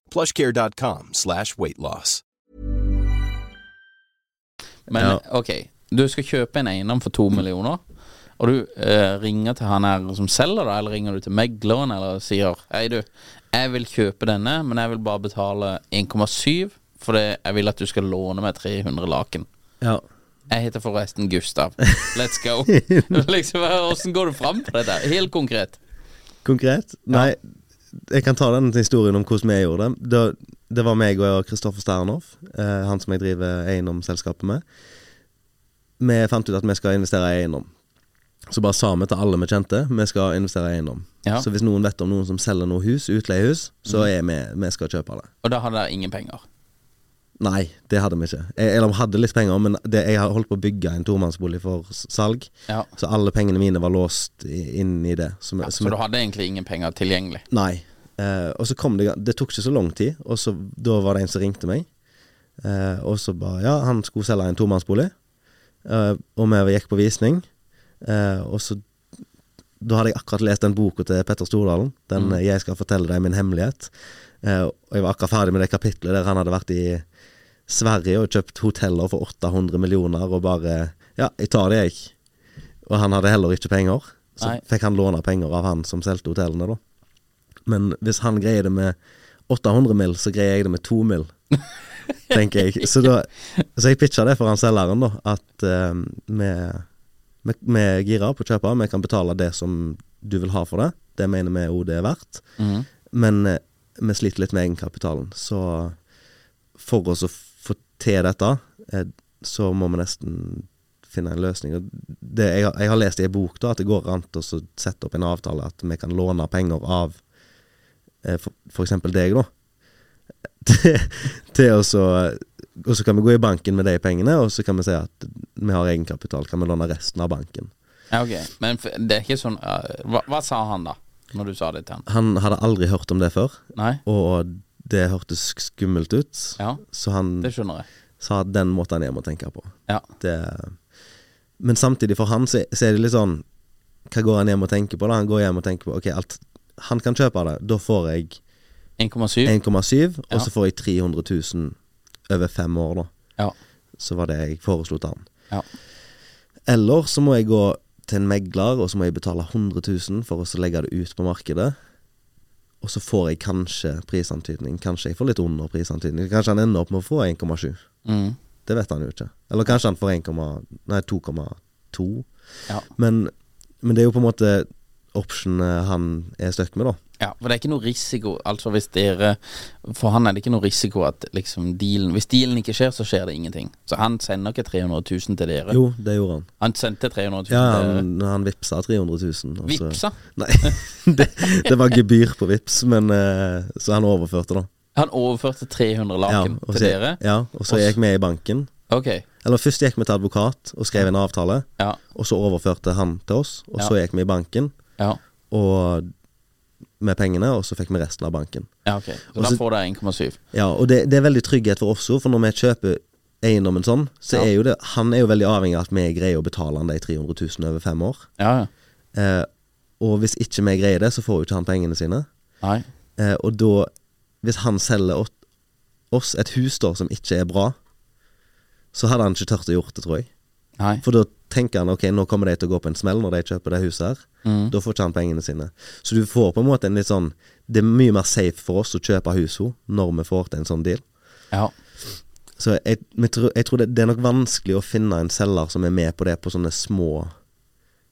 Speaker 6: plushcare.com slash weight loss.
Speaker 4: Men
Speaker 5: Ja.
Speaker 4: ok, du skal kjøpe en eiendom for to millioner, og du eh, ringer til han her som selger, da, eller ringer du til megleren eller sier Hei, du, jeg vil kjøpe denne, men jeg vil bare betale 1,7 fordi jeg vil at du skal låne meg 300 laken.
Speaker 5: Ja.
Speaker 4: Jeg heter forresten Gustav. Let's go. liksom, Hvordan går du fram på dette? Helt konkret.
Speaker 5: Konkret? Nei, jeg kan ta den historien om hvordan vi gjorde det. Det, det var meg og Kristoffer Sternhoff, eh, han som jeg driver eiendomsselskapet med. Vi fant ut at vi skal investere i eiendom. Så bare sa vi til alle vi kjente vi skal investere i eiendom.
Speaker 4: Ja.
Speaker 5: Så hvis noen vet om noen som selger noe hus, utleiehus, så er vi vi skal kjøpe det.
Speaker 4: Og da hadde dere ingen penger.
Speaker 5: Nei, det hadde vi ikke. Jeg, eller vi hadde litt penger, men det, jeg har holdt på å bygge en tomannsbolig for salg.
Speaker 4: Ja.
Speaker 5: Så alle pengene mine var låst inn i det. Så,
Speaker 4: Ja,
Speaker 5: som,
Speaker 4: så du hadde egentlig ingen penger tilgjengelig?
Speaker 5: Nei. Eh, og så kom det Det tok ikke så lang tid, og så da var det en som ringte meg. Eh, og så bare Ja, han skulle selge en tomannsbolig, eh, og vi gikk på visning. Eh, og så Da hadde jeg akkurat lest den boka til Petter Stordalen, den
Speaker 4: Mm.
Speaker 5: 'Jeg skal fortelle deg min hemmelighet'. Eh, og jeg var akkurat ferdig med det kapitlet der han hadde vært i Sverige og kjøpt hoteller for 800 millioner, og bare Ja, jeg tar det, jeg. Og han hadde heller ikke penger. Så
Speaker 4: Nei.
Speaker 5: fikk han låne penger av han som solgte hotellene, da. Men hvis han greier det med 800 mill., så greier jeg det med 2 mill., tenker jeg. Så, da, så jeg pitcha det for han selgeren, da, at eh, vi, uh, vi er på å kjøpe, vi kan betale det som du vil ha for det. Det mener vi òg det er verdt.
Speaker 4: Mhm.
Speaker 5: Men eh, vi sliter litt med egenkapitalen, så for oss å til dette, eh, så må vi nesten finne en løsning. Det, jeg, har- jeg har lest i en bok da, at det går an å sette opp en avtale at vi kan låne penger av f.eks. for eksempel deg, da. til, til å så Og så kan vi gå i banken med de pengene, og så kan vi si at vi har egenkapital. Kan vi låne resten av banken.
Speaker 4: Ja, ok. Men det er ikke sånn eh, hva, hva sa han da, når du sa det til han?
Speaker 5: Han hadde aldri hørt om det før,
Speaker 4: Nei?
Speaker 5: og det hørtes skummelt ut.
Speaker 4: Ja,
Speaker 5: Så han
Speaker 4: det skjønner jeg.
Speaker 5: sa at den måtte han hjem og tenke på.
Speaker 4: Ja.
Speaker 5: Det, men samtidig, for han, så, så er det litt sånn Hva går han hjem og tenker på? da? Han går hjem og tenker på Ok, alt Han kan kjøpe det. Da får jeg
Speaker 4: 1,7?
Speaker 5: 1,7, og så får jeg 300 000 over fem år, da.
Speaker 4: Ja.
Speaker 5: Så var det jeg foreslo til han.
Speaker 4: Ja.
Speaker 5: Eller så må jeg gå til en megler, og så må jeg betale 100 000 for å legge det ut på markedet. Og så får jeg kanskje prisantydning. Kanskje jeg får litt under prisantydning. Kanskje han ender opp med å få 1,7.
Speaker 4: Mm.
Speaker 5: Det vet han jo ikke. Eller kanskje han får 2,2.
Speaker 4: Ja.
Speaker 5: Men, men det er jo på en måte optionet han er stuck med, da.
Speaker 4: Ja, for det er ikke noe risiko Altså hvis dere For han er det ikke noe risiko at liksom dealen Hvis dealen ikke skjer, så skjer det ingenting. Så han sender ikke 300 000 til dere.
Speaker 5: Jo, det gjorde han.
Speaker 4: Han sendte 300 000
Speaker 5: Ja,
Speaker 4: til dere.
Speaker 5: han, han vippsa 300 000. Altså. så-
Speaker 4: Vipsa?
Speaker 5: Nei, det, det var gebyr på Vips, men eh, Så han overførte, da.
Speaker 4: Han overførte 300 laken
Speaker 5: og
Speaker 4: til dere?
Speaker 5: Ja, og så gikk vi i banken.
Speaker 4: Ok.
Speaker 5: Eller først gikk vi til advokat og skrev en avtale,
Speaker 4: Ja.
Speaker 5: og så overførte han til oss. Og
Speaker 4: Ja.
Speaker 5: så gikk vi i banken
Speaker 4: Ja.
Speaker 5: og med pengene, og så fikk vi resten av banken.
Speaker 4: ja, ok. Så
Speaker 5: også,
Speaker 4: da får dere 1,7.
Speaker 5: Ja, og det, det er veldig trygghet for oss òg, for når vi kjøper eiendommen sånn, så
Speaker 4: Ja.
Speaker 5: er jo det Han er jo veldig avhengig av at vi greier å betale han de 300 000 over fem år.
Speaker 4: Ja, ja.
Speaker 5: Eh, og hvis ikke vi greier det, så får jo ikke han pengene sine.
Speaker 4: Nei.
Speaker 5: Eh, og da, hvis han selger oss et hus da som ikke er bra, så hadde han ikke tørt å gjort det, tror jeg.
Speaker 4: Nei.
Speaker 5: For da tenker han ok, nå kommer de til å gå på en smell når de kjøper det huset her.
Speaker 4: Mm.
Speaker 5: Da får ikke han pengene sine. Så du får på en måte en litt sånn Det er mye mer safe for oss å kjøpe huset når vi får til en sånn deal.
Speaker 4: Ja.
Speaker 5: Så jeg, tror- jeg tror det, det er nok vanskelig å finne en selger som er med på det på sånne små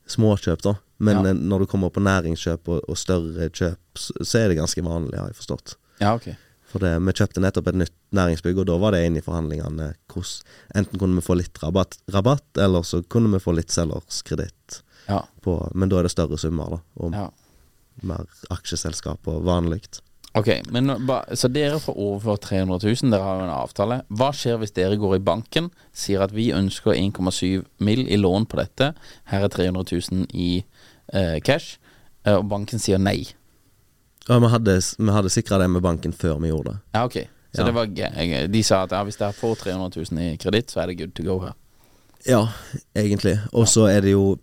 Speaker 5: småkjøp, da. Men
Speaker 4: Ja.
Speaker 5: eh, når du kommer på næringskjøp og, og større kjøp, så, er det ganske vanlig, har jeg forstått.
Speaker 4: Ja, ok.
Speaker 5: For det, vi kjøpte nettopp et nytt næringsbygg, og da var det inne i forhandlingene hvordan Enten kunne vi få litt rabatt, rabatt eller så kunne vi få litt selgerskreditt.
Speaker 4: Ja.
Speaker 5: på- Men da er det større summer, da. Og
Speaker 4: ja.
Speaker 5: mer aksjeselskap og vanlig.
Speaker 4: Ok, men Så dere får overført 300 000, dere har jo en avtale. Hva skjer hvis dere går i banken, sier at vi ønsker 1,7 mill. i lån på dette, her er 300 000 i eh, cash, eh, og banken sier nei?
Speaker 5: Ja, vi hadde, vi hadde sikra det med banken før vi gjorde det.
Speaker 4: Ja, ok. Så
Speaker 5: Ja.
Speaker 4: det var, de sa at ja, hvis dere får 300 000 i kreditt, så er det good to go her.
Speaker 5: Ja, egentlig. Og så er det jo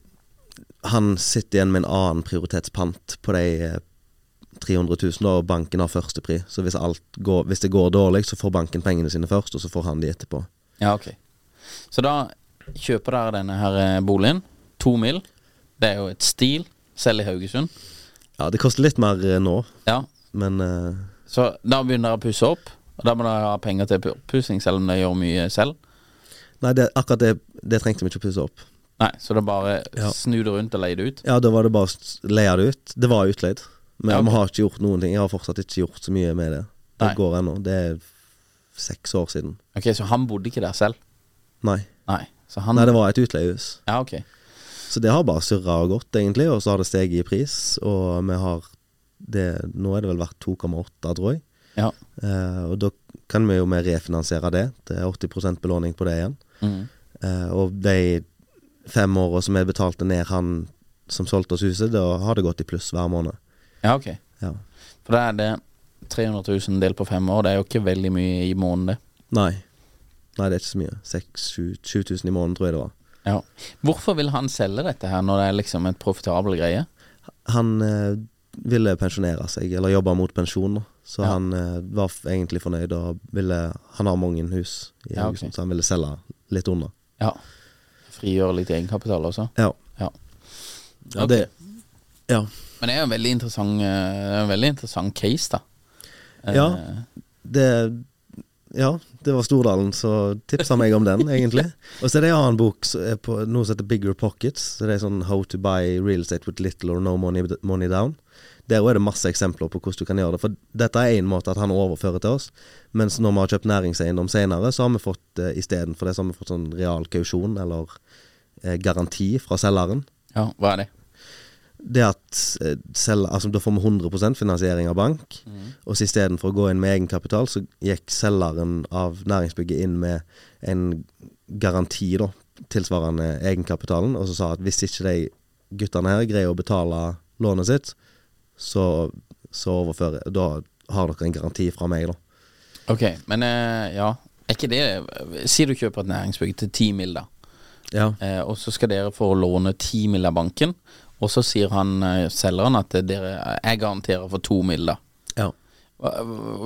Speaker 5: Han sitter igjen med en annen prioritetspant på de eh, 300 000, og banken har førstepri. Så hvis, går, hvis det går dårlig, så får banken pengene sine først, og så får han de etterpå.
Speaker 4: Ja, ok. Så da kjøper dere denne her eh, boligen. To mil. Det er jo et stil. Selv i Haugesund.
Speaker 5: Ja, det koster litt mer eh, nå,
Speaker 4: Ja.
Speaker 5: men eh,
Speaker 4: Så da begynner dere å pusse opp. Og da må dere ha penger til oppussing, selv om dere gjør mye selv.
Speaker 5: Nei, det, akkurat det, det trengte vi ikke å pusse opp.
Speaker 4: Nei, så er bare
Speaker 5: Ja.
Speaker 4: snu det rundt og leie det ut.
Speaker 5: Ja, da var det bare å s- leie det ut. Det var utleid. Men
Speaker 4: Ja, ok.
Speaker 5: vi har ikke gjort noen ting. Jeg har fortsatt ikke gjort så mye med det. Det
Speaker 4: Nei.
Speaker 5: går ennå. Det er seks år siden.
Speaker 4: Ok, Så han bodde ikke der selv?
Speaker 5: Nei.
Speaker 4: Nei. Så han
Speaker 5: Nei, det var et utleiehus.
Speaker 4: Ja, ok.
Speaker 5: Så det har bare surra og gått, egentlig. Og så har det steget i pris, og vi har det Nå er det vel verdt 2,8, tror jeg.
Speaker 4: Ja.
Speaker 5: Eh, og da kan vi jo vi refinansiere det. Det er 80% belåning på det igjen.
Speaker 4: Mm.
Speaker 5: Eh, og de fem åra som vi betalte ned han som solgte oss huset, da har det gått i pluss hver måned.
Speaker 4: Ja, ok.
Speaker 5: Ja.
Speaker 4: For da er det 300 000 delt på fem år. Det er jo ikke veldig mye i måneden, det.
Speaker 5: Nei. Nei, det er ikke så mye. 6000-7000 i måneden, tror jeg det var.
Speaker 4: Ja. Hvorfor vil han selge dette her, når det er liksom en profitabel greie?
Speaker 5: Han eh, ville pensjonere seg, eller jobbe mot pensjon, da. Så
Speaker 4: Ja.
Speaker 5: han eh, var egentlig fornøyd og ville Han har mange hus i
Speaker 4: Ja, ok.
Speaker 5: Haugesund, så han ville selge litt unna.
Speaker 4: Ja. Frigjøre litt egenkapital også?
Speaker 5: Ja.
Speaker 4: Ja.
Speaker 5: Ja,
Speaker 4: Ok.
Speaker 5: det Ja.
Speaker 4: Men det er en veldig interessant, eh, en veldig interessant case, da. Eh,
Speaker 5: Ja. Det Ja, det var Stordalen som tipsa meg om den, egentlig. Og så er det en annen bok som er på noe som heter Bigger Pockets. Så det er sånn How to buy real estate with little or no money, money down. Der òg er det masse eksempler på hvordan du kan gjøre det. For dette er én måte at han overfører til oss, mens når vi har kjøpt næringseiendom senere, så har vi fått eh, istedenfor det så har vi fått sånn real kausjon, eller eh, garanti fra selgeren.
Speaker 4: Ja, hva er det?
Speaker 5: Det at eh, selv, altså Da får vi 100% finansiering av bank. Og så istedenfor å gå inn med egenkapital, så gikk selgeren av næringsbygget inn med en garanti, da, tilsvarende egenkapitalen, og så sa at hvis ikke de guttene her greier å betale lånet sitt, så, så overfører Da har dere en garanti fra meg, da.
Speaker 4: Ok, men eh, ja. Er ikke det Si du kjøper et næringsbygg til 10 mill., da.
Speaker 5: Ja.
Speaker 4: Eh, og så skal dere få låne 10 mill. av banken. Og så sier han eh, selgeren at dere Jeg garanterer for to mill., da.
Speaker 5: Ja.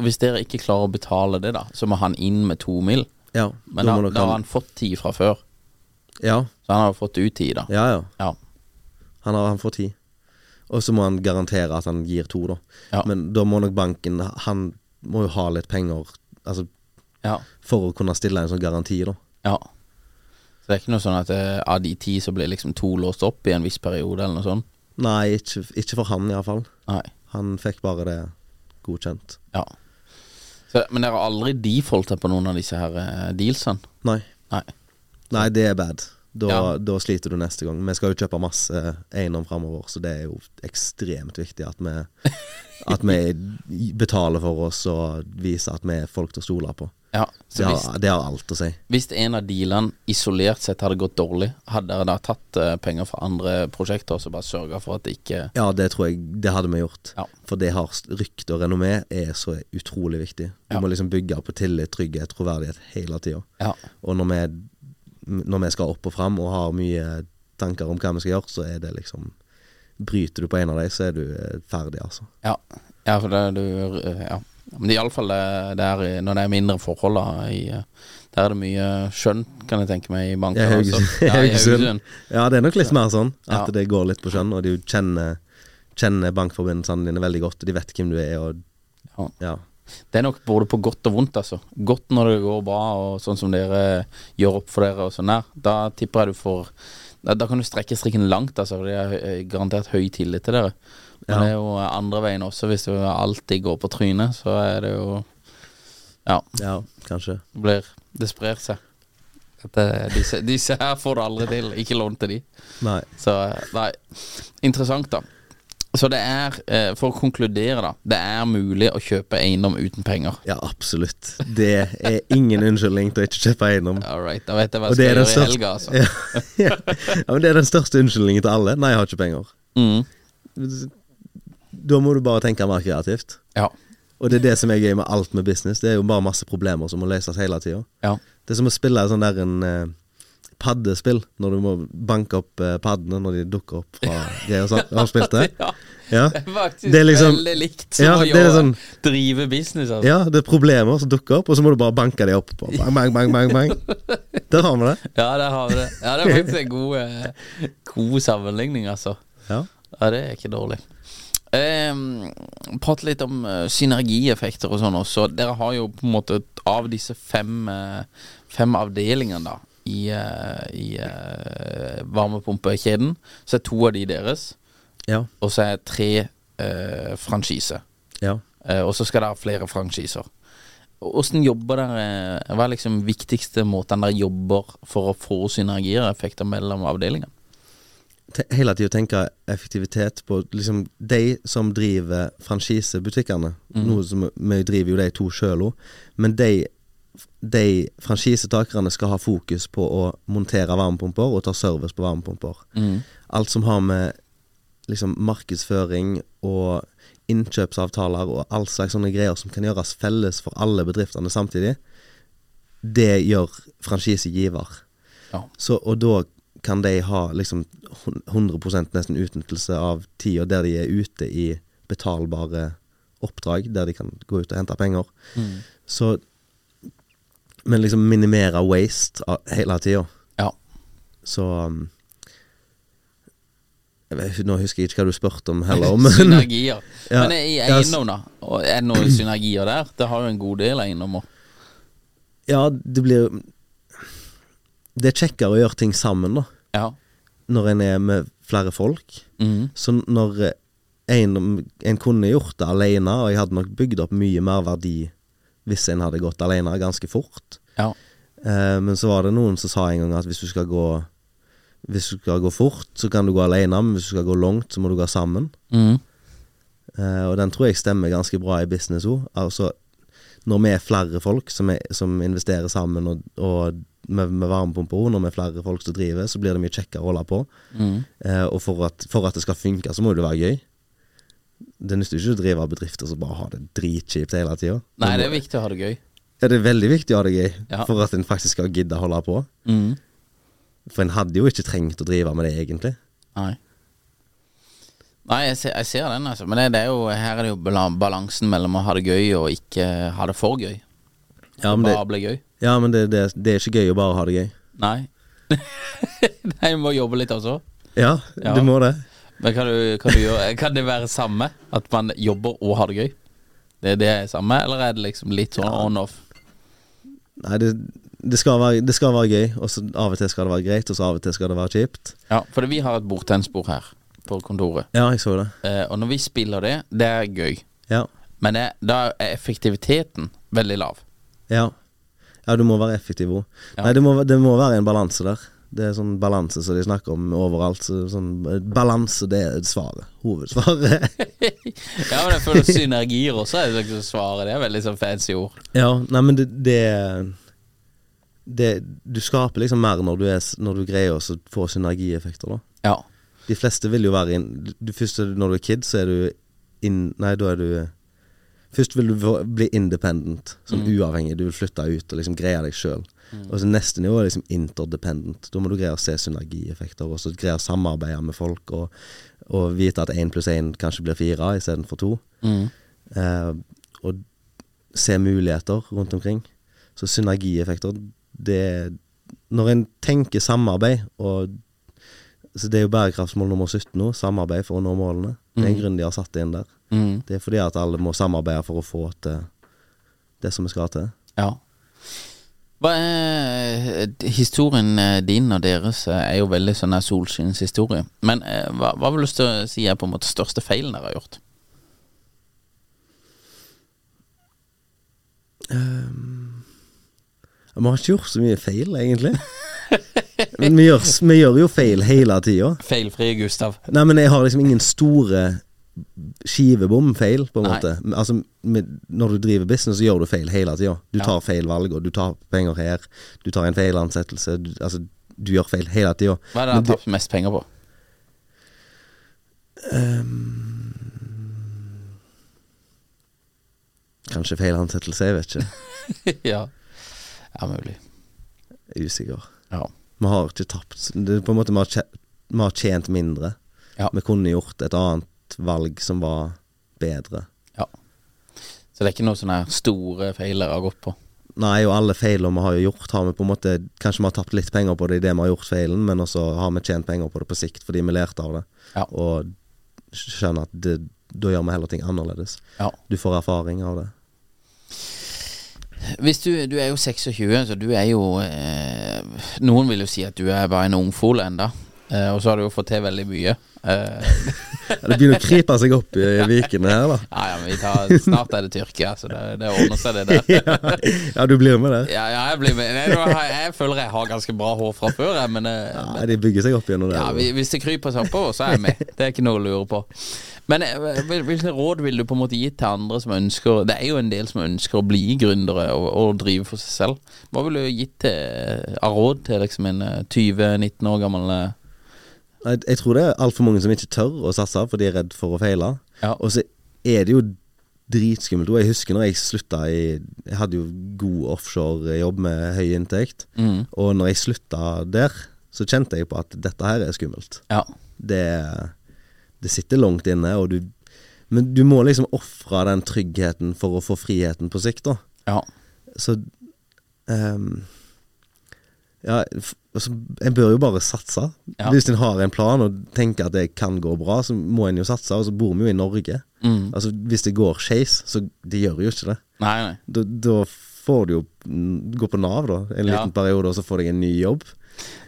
Speaker 4: Hvis dere ikke klarer å betale det, da, så må han inn med to mill.
Speaker 5: ja.
Speaker 4: Men
Speaker 5: da
Speaker 4: da, har han fått ti fra før.
Speaker 5: Ja,
Speaker 4: Så han har fått ut ti, da.
Speaker 5: ja. ja.
Speaker 4: Ja.
Speaker 5: Han, har, han får ti. Og så må han garantere at han gir to, da.
Speaker 4: Ja.
Speaker 5: Men da må nok banken Han må jo ha litt penger Altså
Speaker 4: Ja.
Speaker 5: for å kunne stille en sånn garanti, da.
Speaker 4: ja. Så det er ikke noe sånn at eh, av de ti så blir liksom to låst opp i en viss periode, eller noe sånt?
Speaker 5: Nei, ikke, ikke for han iallfall. Han fikk bare det godkjent.
Speaker 4: Ja. Så, men dere har aldri defaulta på noen av disse her eh, dealsene?
Speaker 5: Nei.
Speaker 4: Nei.
Speaker 5: Nei, det er bad. Da,
Speaker 4: Ja.
Speaker 5: da sliter du neste gang. Vi skal jo kjøpe masse eiendom framover, så det er jo ekstremt viktig at vi, at vi betaler for oss og viser at vi er folk til å stole på.
Speaker 4: Ja, så
Speaker 5: Det
Speaker 4: hvis,
Speaker 5: har, det har alt å si.
Speaker 4: hvis en av dealene isolert sett hadde gått dårlig, hadde dere da tatt uh, penger fra andre prosjekter og så bare sørga for at det ikke
Speaker 5: Ja, det tror jeg Det hadde vi gjort.
Speaker 4: Ja.
Speaker 5: For det har rykte og renommé er så utrolig viktig. Du
Speaker 4: Ja.
Speaker 5: må liksom bygge på tillit, trygghet, troverdighet hele tida.
Speaker 4: Ja.
Speaker 5: Og når vi, når vi skal opp og fram og har mye tanker om hva vi skal gjøre, så er det liksom Bryter du på en av dem, så er du eh, ferdig, altså.
Speaker 4: Ja, ja for det du eh, Ja. Men iallfall det er i- når det er mindre forhold, da. I, eh, der er det mye skjønn, kan jeg tenke meg, i banken.
Speaker 5: Ja. Haugesund.
Speaker 4: Ja,
Speaker 5: det er nok litt mer sånn at
Speaker 4: Ja.
Speaker 5: det går litt på skjønn, og du kjenner, kjenner bankforbindelsene dine veldig godt, og de vet hvem du er, og
Speaker 4: Ja.
Speaker 5: ja.
Speaker 4: Det er nok både på godt og vondt, altså. Godt når det går bra, og sånn som dere gjør opp for dere og sånn der. Da tipper jeg du får Da, da kan du strekke strikken langt, altså. Det er garantert høy tillit til dere. Men
Speaker 5: Ja.
Speaker 4: det er jo andre veien også. Hvis du alltid går på trynet, så er det jo Ja.
Speaker 5: ja, kanskje.
Speaker 4: Blir Det sprer seg. Det, disse, disse her får du aldri til. Ikke lån til de.
Speaker 5: Nei.
Speaker 4: Så nei. Interessant, da. Så det er, eh, for å konkludere, da. Det er mulig å kjøpe eiendom uten penger.
Speaker 5: Ja, absolutt. Det er ingen unnskyldning til å ikke kjøpe eiendom.
Speaker 4: All right, da vet jeg hva jeg skal
Speaker 5: gjøre
Speaker 4: gjøre i helga, altså.
Speaker 5: ja, ja. ja, men det er den største unnskyldningen til alle. Nei, jeg har ikke penger.
Speaker 4: Mm.
Speaker 5: Da må du bare tenke mer kreativt.
Speaker 4: Ja.
Speaker 5: Og det er det som er gøy med alt med business. Det er jo bare masse problemer som må løses hele tida.
Speaker 4: Ja.
Speaker 5: Det er som å spille sånn der en eh, paddespill, når du må banke opp eh, paddene når de dukker opp fra greier. og sånn. Har du spilt det?
Speaker 4: ja.
Speaker 5: Ja.
Speaker 4: Det er faktisk
Speaker 5: Det er liksom-
Speaker 4: veldig likt
Speaker 5: Ja, det er sånn-
Speaker 4: drive business, altså.
Speaker 5: ja, det er problemer som dukker opp, og så må du bare banke dem opp. Bang, bang, bang, bang, bang. Der har vi det.
Speaker 4: Ja, der har vi det. Ja, det er faktisk en god, eh, god sammenligning, altså.
Speaker 5: Ja.
Speaker 4: Ja, det er ikke dårlig. Um, Prate litt om uh, synergieffekter og sånn også. Dere har jo på en måte av disse fem, uh, fem avdelingene da i, uh, i varmepumpekjeden, så er to av de deres,
Speaker 5: Ja.
Speaker 4: og så er tre uh, franchise.
Speaker 5: ja.
Speaker 4: Og så skal dere ha flere franchiser. Åssen jobber dere? Hva er liksom viktigste måten dere jobber for å få synergier og effekter mellom avdelingene?
Speaker 5: Hele tida tenke effektivitet på liksom de som driver franchisebutikkene. Noe som Vi driver jo de to sjøl òg, men de, de franchisetakerne skal ha fokus på å montere varmepumper og ta service på varmepumper. Alt som har med liksom markedsføring og innkjøpsavtaler og all slags sånne greier som kan gjøres felles for alle bedriftene samtidig, det gjør franchisegiver.
Speaker 4: Ja.
Speaker 5: Så, og da kan de ha liksom 100% nesten utnyttelse av tida der de er ute i betalbare oppdrag, der de kan gå ut og hente penger. Så Men liksom minimere waste hele tida.
Speaker 4: Ja.
Speaker 5: Så um, vet, Nå husker jeg ikke hva du spurte om heller, men
Speaker 4: synergier.
Speaker 5: Ja.
Speaker 4: Men i eiendom, da? Er det noen synergier der? Det har jo en god del eiendommer.
Speaker 5: Ja, det blir Det er kjekkere å gjøre ting sammen, da.
Speaker 4: Ja.
Speaker 5: Når en er med flere folk.
Speaker 4: Mm.
Speaker 5: Så når eh, en, en kunne gjort det alene, og jeg hadde nok bygd opp mye mer verdi hvis en hadde gått alene ganske fort.
Speaker 4: Ja.
Speaker 5: Eh, men så var det noen som sa en gang at hvis du skal gå Hvis du skal gå fort, så kan du gå alene, men hvis du skal gå langt, så må du gå sammen.
Speaker 4: Mm.
Speaker 5: Eh, og den tror jeg stemmer ganske bra i business òg. Altså, når vi er flere folk som, er, som investerer sammen, og, og med, med varmepumper òg, når vi er flere folk som driver, så blir det mye kjekkere å holde på.
Speaker 4: Mm.
Speaker 5: Eh, og for at, for at det skal funke, så må det være gøy. Det nytter ikke å drive av bedrifter som bare har det dritkjipt hele tida.
Speaker 4: Nei, det er viktig å ha det gøy.
Speaker 5: Ja, det er veldig viktig å ha det gøy,
Speaker 4: Ja.
Speaker 5: for at en faktisk skal gidde å holde på.
Speaker 4: Mm.
Speaker 5: For en hadde jo ikke trengt å drive med det, egentlig.
Speaker 4: Nei. Nei, jeg ser, jeg ser den, altså. Men det, det er jo, her er det jo balansen mellom å ha det gøy og ikke ha det for gøy.
Speaker 5: Ja, men det,
Speaker 4: Bare bli gøy.
Speaker 5: ja, men det, det, det er ikke gøy å bare ha det gøy.
Speaker 4: Nei. Nei, du må jobbe litt også.
Speaker 5: Ja,
Speaker 4: Ja.
Speaker 5: du må det.
Speaker 4: Men kan, du, kan, du gjøre, kan det være samme? At man jobber og har det gøy? Det er det samme, eller er det liksom litt sånn on-off?
Speaker 5: Nei, det, det, skal være, det skal være gøy, og så av og til skal det være greit, og så av og til skal det være kjipt.
Speaker 4: Ja, for vi har et bordtennisbord her på kontoret.
Speaker 5: Ja, jeg så det.
Speaker 4: Eh, og når vi spiller det, det er gøy.
Speaker 5: Ja.
Speaker 4: Men det, da er effektiviteten veldig lav.
Speaker 5: Ja, ja du må være effektiv òg.
Speaker 4: Ja.
Speaker 5: Nei, det må, det må være en balanse der. Det er sånn balanse som de snakker om overalt. Så sånn, balanse, det er svaret. Hovedsvaret.
Speaker 4: ja, men jeg føler synergier også er liksom svaret. Det er veldig sånn fancy ord.
Speaker 5: ja, nei, men det, det, det Du skaper liksom mer når du, er, når du greier å få synergieffekter, da.
Speaker 4: Ja.
Speaker 5: De fleste vil jo være inn du, Først når du er kid, så er du inn Nei, da er du Først vil du bli independent, sånn uavhengig. Du vil flytte ut og liksom greie deg sjøl. Og så neste nivå er liksom interdependent. Da må du greie å se synergieffekter, og så greie å samarbeide med folk, og, og vite at én pluss én kanskje blir fire istedenfor to.
Speaker 4: Mm.
Speaker 5: Eh, og se muligheter rundt omkring. Så synergieffekter, det Når en tenker samarbeid, og så Det er jo bærekraftsmål nummer 17 nå, samarbeid for å nå målene. Det er en grunn de har satt det inn der.
Speaker 4: Mm.
Speaker 5: Det er fordi at alle må samarbeide for å få til det som vi skal til.
Speaker 4: Ja. Hva er eh, Historien eh, din og deres eh, er jo veldig sånn solskinnshistorie. Men hva, hva vil du si er på en måte største feilen dere har gjort?
Speaker 5: Vi har ikke gjort så mye feil, egentlig. Men vi gjør, vi gjør jo feil hele tida.
Speaker 4: Feilfrie Gustav.
Speaker 5: Nei, men jeg har liksom ingen store skivebom-feil, på en
Speaker 4: Nei.
Speaker 5: måte. Altså, med, når du driver business, så gjør du feil hele tida. Du
Speaker 4: Ja.
Speaker 5: tar feil valg, og du tar penger her. Du tar en feil ansettelse. Du, altså, du gjør feil hele tida.
Speaker 4: Hva er det du har tapt mest penger på?
Speaker 5: Kanskje feil ansettelse, jeg vet ikke.
Speaker 4: ja. ja, mulig.
Speaker 5: Er usikker.
Speaker 4: Ja.
Speaker 5: Vi har ikke tapt. Det på en måte Vi har, tjent mindre.
Speaker 4: Ja.
Speaker 5: Vi kunne gjort et annet valg som var bedre.
Speaker 4: ja. Så det er ikke noen sånne store feiler har gått på?
Speaker 5: Nei, og alle feilene vi har gjort, har vi på en måte Kanskje vi har tapt litt penger på det idet vi har gjort feilen, men også har vi tjent penger på det på sikt fordi vi lærte av det.
Speaker 4: Ja.
Speaker 5: Og skjønner at det, da gjør vi heller ting annerledes.
Speaker 4: Ja.
Speaker 5: Du får erfaring av det.
Speaker 4: Hvis du, du er jo 26, så du er jo eh, Noen vil jo si at du er bare en ungfole enda eh, Og så har du jo fått til veldig mye. Eh,
Speaker 5: Det begynner å krype seg opp i vikene her, da.
Speaker 4: ja, ja, men vi tar, snart er det Tyrkia, så det, det ordner seg, det der.
Speaker 5: ja, ja, du blir med der.
Speaker 4: Ja, ja jeg, blir med. Jeg, jeg føler jeg har ganske bra hår fra før, jeg, men eh,
Speaker 5: Ja, de bygger seg opp gjennom det.
Speaker 4: ja, hvis det kryper seg oppover, så er jeg med. Det er ikke noe å lure på. Men eh, hvilke råd vil du på en måte gi til andre som ønsker Det er jo en del som ønsker å bli gründere og, og drive for seg selv. Hva vil du gitt til, av råd til liksom en eh, 20-19 år gammel
Speaker 5: Nei, Jeg tror det er altfor mange som ikke tør å satse, for de er redd for å feile.
Speaker 4: Ja.
Speaker 5: Og så er det jo dritskummelt. Jeg husker når jeg slutta i Jeg hadde jo god offshorejobb med høy inntekt.
Speaker 4: Mm.
Speaker 5: Og når jeg slutta der, så kjente jeg på at dette her er skummelt.
Speaker 4: Ja.
Speaker 5: Det, det sitter langt inne, og du Men du må liksom ofre den tryggheten for å få friheten på sikt, da.
Speaker 4: ja.
Speaker 5: Så ehm, Ja, altså, en bør jo bare satse.
Speaker 4: Ja.
Speaker 5: Hvis en har en plan og tenker at det kan gå bra, så må en jo satse. Og så bor vi jo i Norge.
Speaker 4: Mm.
Speaker 5: Altså Hvis det går skeis, så det gjør jo ikke det.
Speaker 4: Nei, nei.
Speaker 5: Da, da får du jo gå på Nav da en
Speaker 4: Ja.
Speaker 5: liten periode, og så får deg en ny jobb.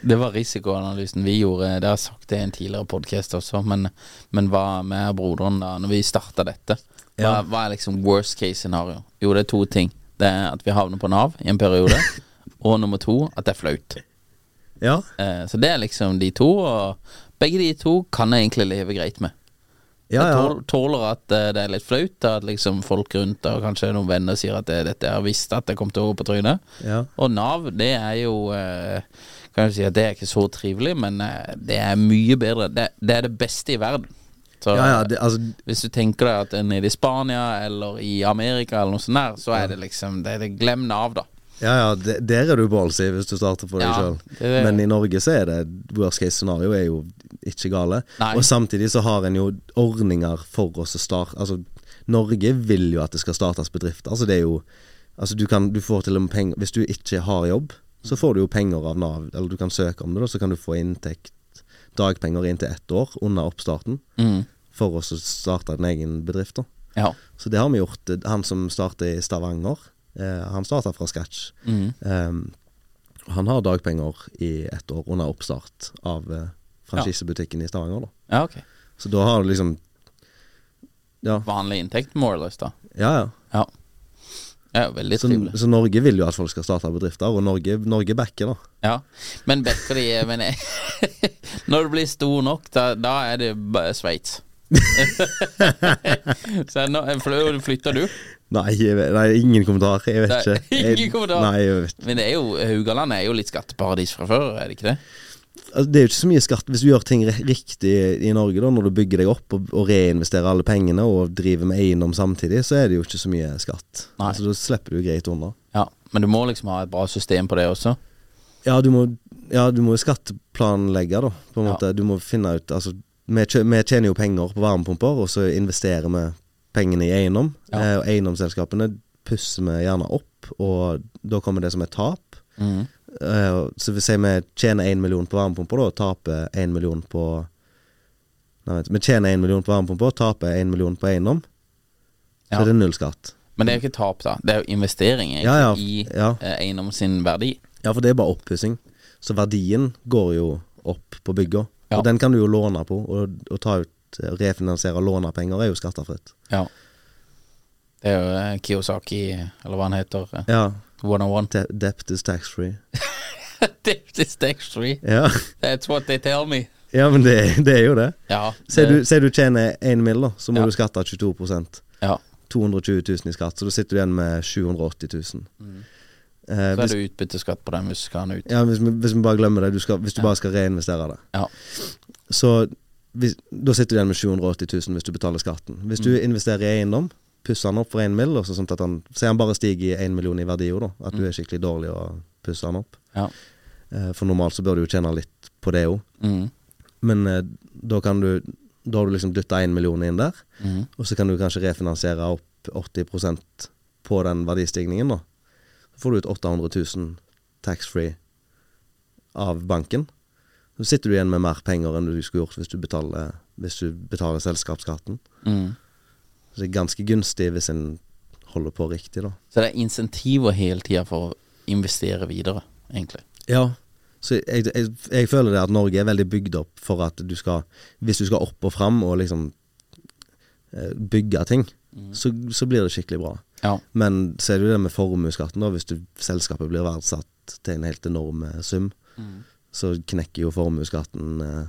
Speaker 4: Det var risikoanalysen vi gjorde. Det har jeg sagt det i en tidligere podkast også, men, men hva med broderen da, når vi starta dette? Hva,
Speaker 5: Ja.
Speaker 4: hva er liksom worst case scenario? Jo, det er to ting. Det er at vi havner på Nav i en periode, og nummer to at det er flaut.
Speaker 5: Ja.
Speaker 4: Eh, så det er liksom de to, og begge de to kan jeg egentlig leve greit med.
Speaker 5: Ja, ja.
Speaker 4: Jeg tåler at eh, det er litt flaut, at liksom folk rundt og kanskje noen venner sier at det, dette har visst at det kom til å gå på trynet.
Speaker 5: Ja.
Speaker 4: Og Nav, det er jo eh, Kan jeg si at det er ikke så trivelig, men eh, det er mye bedre. Det, det er det beste i verden. Så
Speaker 5: Ja, ja, det, altså,
Speaker 4: hvis du tenker deg at nede i Spania eller i Amerika eller noe sånt der, så er det liksom det er det, Glem Nav, da.
Speaker 5: Ja, ja, der er du ballsy hvis du starter for deg sjøl.
Speaker 4: er-
Speaker 5: Men i Norge så er det worst case scenario er jo ikke gale.
Speaker 4: Nei.
Speaker 5: Og samtidig så har en jo ordninger for oss å starte Altså, Norge vil jo at det skal startes bedrifter. Altså, det er jo Altså, du kan Du får til og med penger Hvis du ikke har jobb, så får du jo penger av Nav, eller du kan søke om det, da, så kan du få inntekt dagpenger inntil ett år under oppstarten
Speaker 4: Mm.
Speaker 5: for oss å starte en egen bedrift. da
Speaker 4: Ja.
Speaker 5: Så det har vi gjort. Han som starter i Stavanger, han starta fra scratch.
Speaker 4: Mm.
Speaker 5: Um, han har dagpenger i ett år under oppstart av eh, franchisebutikken i Stavanger. da
Speaker 4: ja, okay.
Speaker 5: Så da har du liksom Ja,
Speaker 4: Vanlig inntekt, more or less, da.
Speaker 5: ja. ja.
Speaker 4: Ja. Det er jo veldig
Speaker 5: Så,
Speaker 4: trivelig.
Speaker 5: så Norge vil jo at folk skal starte bedrifter, og Norge, Norge backer, da.
Speaker 4: Ja. Men backer de men Når du blir stor nok, da, da er det bare Sveits. Så nå flytter du?
Speaker 5: Nei, vet, nei ingen kommentar. Jeg vet
Speaker 4: Nei,
Speaker 5: ikke. Jeg,
Speaker 4: ingen kommentar.
Speaker 5: Nei, jeg vet.
Speaker 4: Men det er jo Haugaland er jo litt skatteparadis fra før, er det ikke det?
Speaker 5: Altså, det er jo ikke så mye skatt Hvis du gjør ting riktig i Norge, da når du bygger deg opp og, og reinvesterer alle pengene og driver med eiendom samtidig, så er det jo ikke så mye skatt.
Speaker 4: Nei.
Speaker 5: Altså, da slipper du greit unna.
Speaker 4: Ja, Men du må liksom ha et bra system på det også.
Speaker 5: Ja, du må, ja, du må skatteplanlegge, da. På en
Speaker 4: Ja.
Speaker 5: måte. Du må finne ut Altså, vi tjener jo penger på varmepumper, og så investerer vi pengene i eiendom.
Speaker 4: Ja.
Speaker 5: Eh, og eiendomsselskapene pusser vi gjerne opp, og da kommer det som et tap.
Speaker 4: Mhm.
Speaker 5: Eh, så hvis sier vi tjener én million på varmepumpa, da, og taper én million på Nei. Vi tjener én million på varmepumpa, og taper én million på eiendom, så
Speaker 4: Ja.
Speaker 5: er det null skatt.
Speaker 4: Men det er jo ikke tap, da. Det er jo investering
Speaker 5: Ja, ja,
Speaker 4: i eh, eiendom sin verdi.
Speaker 5: Ja, for det er bare oppussing. Så verdien går jo opp på bygga. Og den kan du jo låne på. Og og ta ut eh, refinansiere lånepenger er jo skattefritt.
Speaker 4: Ja. Det er jo eh, Kiyosaki, eller hva han heter.
Speaker 5: Ja.
Speaker 4: One on one.
Speaker 5: De debt is tax free.
Speaker 4: Debt is tax free.
Speaker 5: Ja.
Speaker 4: That's what they tell me.
Speaker 5: ja, men det, det er jo det.
Speaker 4: Ja. Det-
Speaker 5: du, si du tjener én mill., så må
Speaker 4: Ja.
Speaker 5: du skatte 22%
Speaker 4: ja.
Speaker 5: 220 000 i skatt, så da sitter du igjen med 780 000. Eh,
Speaker 4: Så er
Speaker 5: hvis,
Speaker 4: det utbytteskatt på den hvis du skal ha den ut.
Speaker 5: ja, hvis, vi, hvis vi bare glemmer det, du skal, hvis du bare skal reinvestere det.
Speaker 4: Ja.
Speaker 5: Så hvis, da sitter du igjen med 780 000 hvis du betaler skatten. Hvis du
Speaker 4: Mm.
Speaker 5: investerer i eiendom, pusser han opp for én mill., så sånn at han han bare stiger i én million i verdi, da. At du er skikkelig dårlig å pusse han opp.
Speaker 4: Mm. Ja.
Speaker 5: Eh, for normalt så bør du jo tjene litt på det òg.
Speaker 4: Mm.
Speaker 5: Men eh, da kan du Da har du liksom dytta én million inn der,
Speaker 4: mm.
Speaker 5: og så kan du kanskje refinansiere opp 80% på den verdistigningen, da. Så får du ut 800 000 tax-free av banken. Så sitter du igjen med mer penger enn du skulle gjort hvis du betaler, hvis du betaler selskapsskatten.
Speaker 4: Mm.
Speaker 5: Så det er ganske gunstig hvis en holder på riktig, da.
Speaker 4: Så det er insentiver hele tida for å investere videre, egentlig.
Speaker 5: Ja. Så jeg, jeg, jeg føler det at Norge er veldig bygd opp for at du skal Hvis du skal opp og fram og liksom eh, bygge ting, så, så blir det skikkelig bra.
Speaker 4: Ja.
Speaker 5: Men så er det jo det med formuesskatten, da. Hvis du, selskapet blir verdsatt til en helt enorm sum, sum, så knekker jo formuesskatten eh,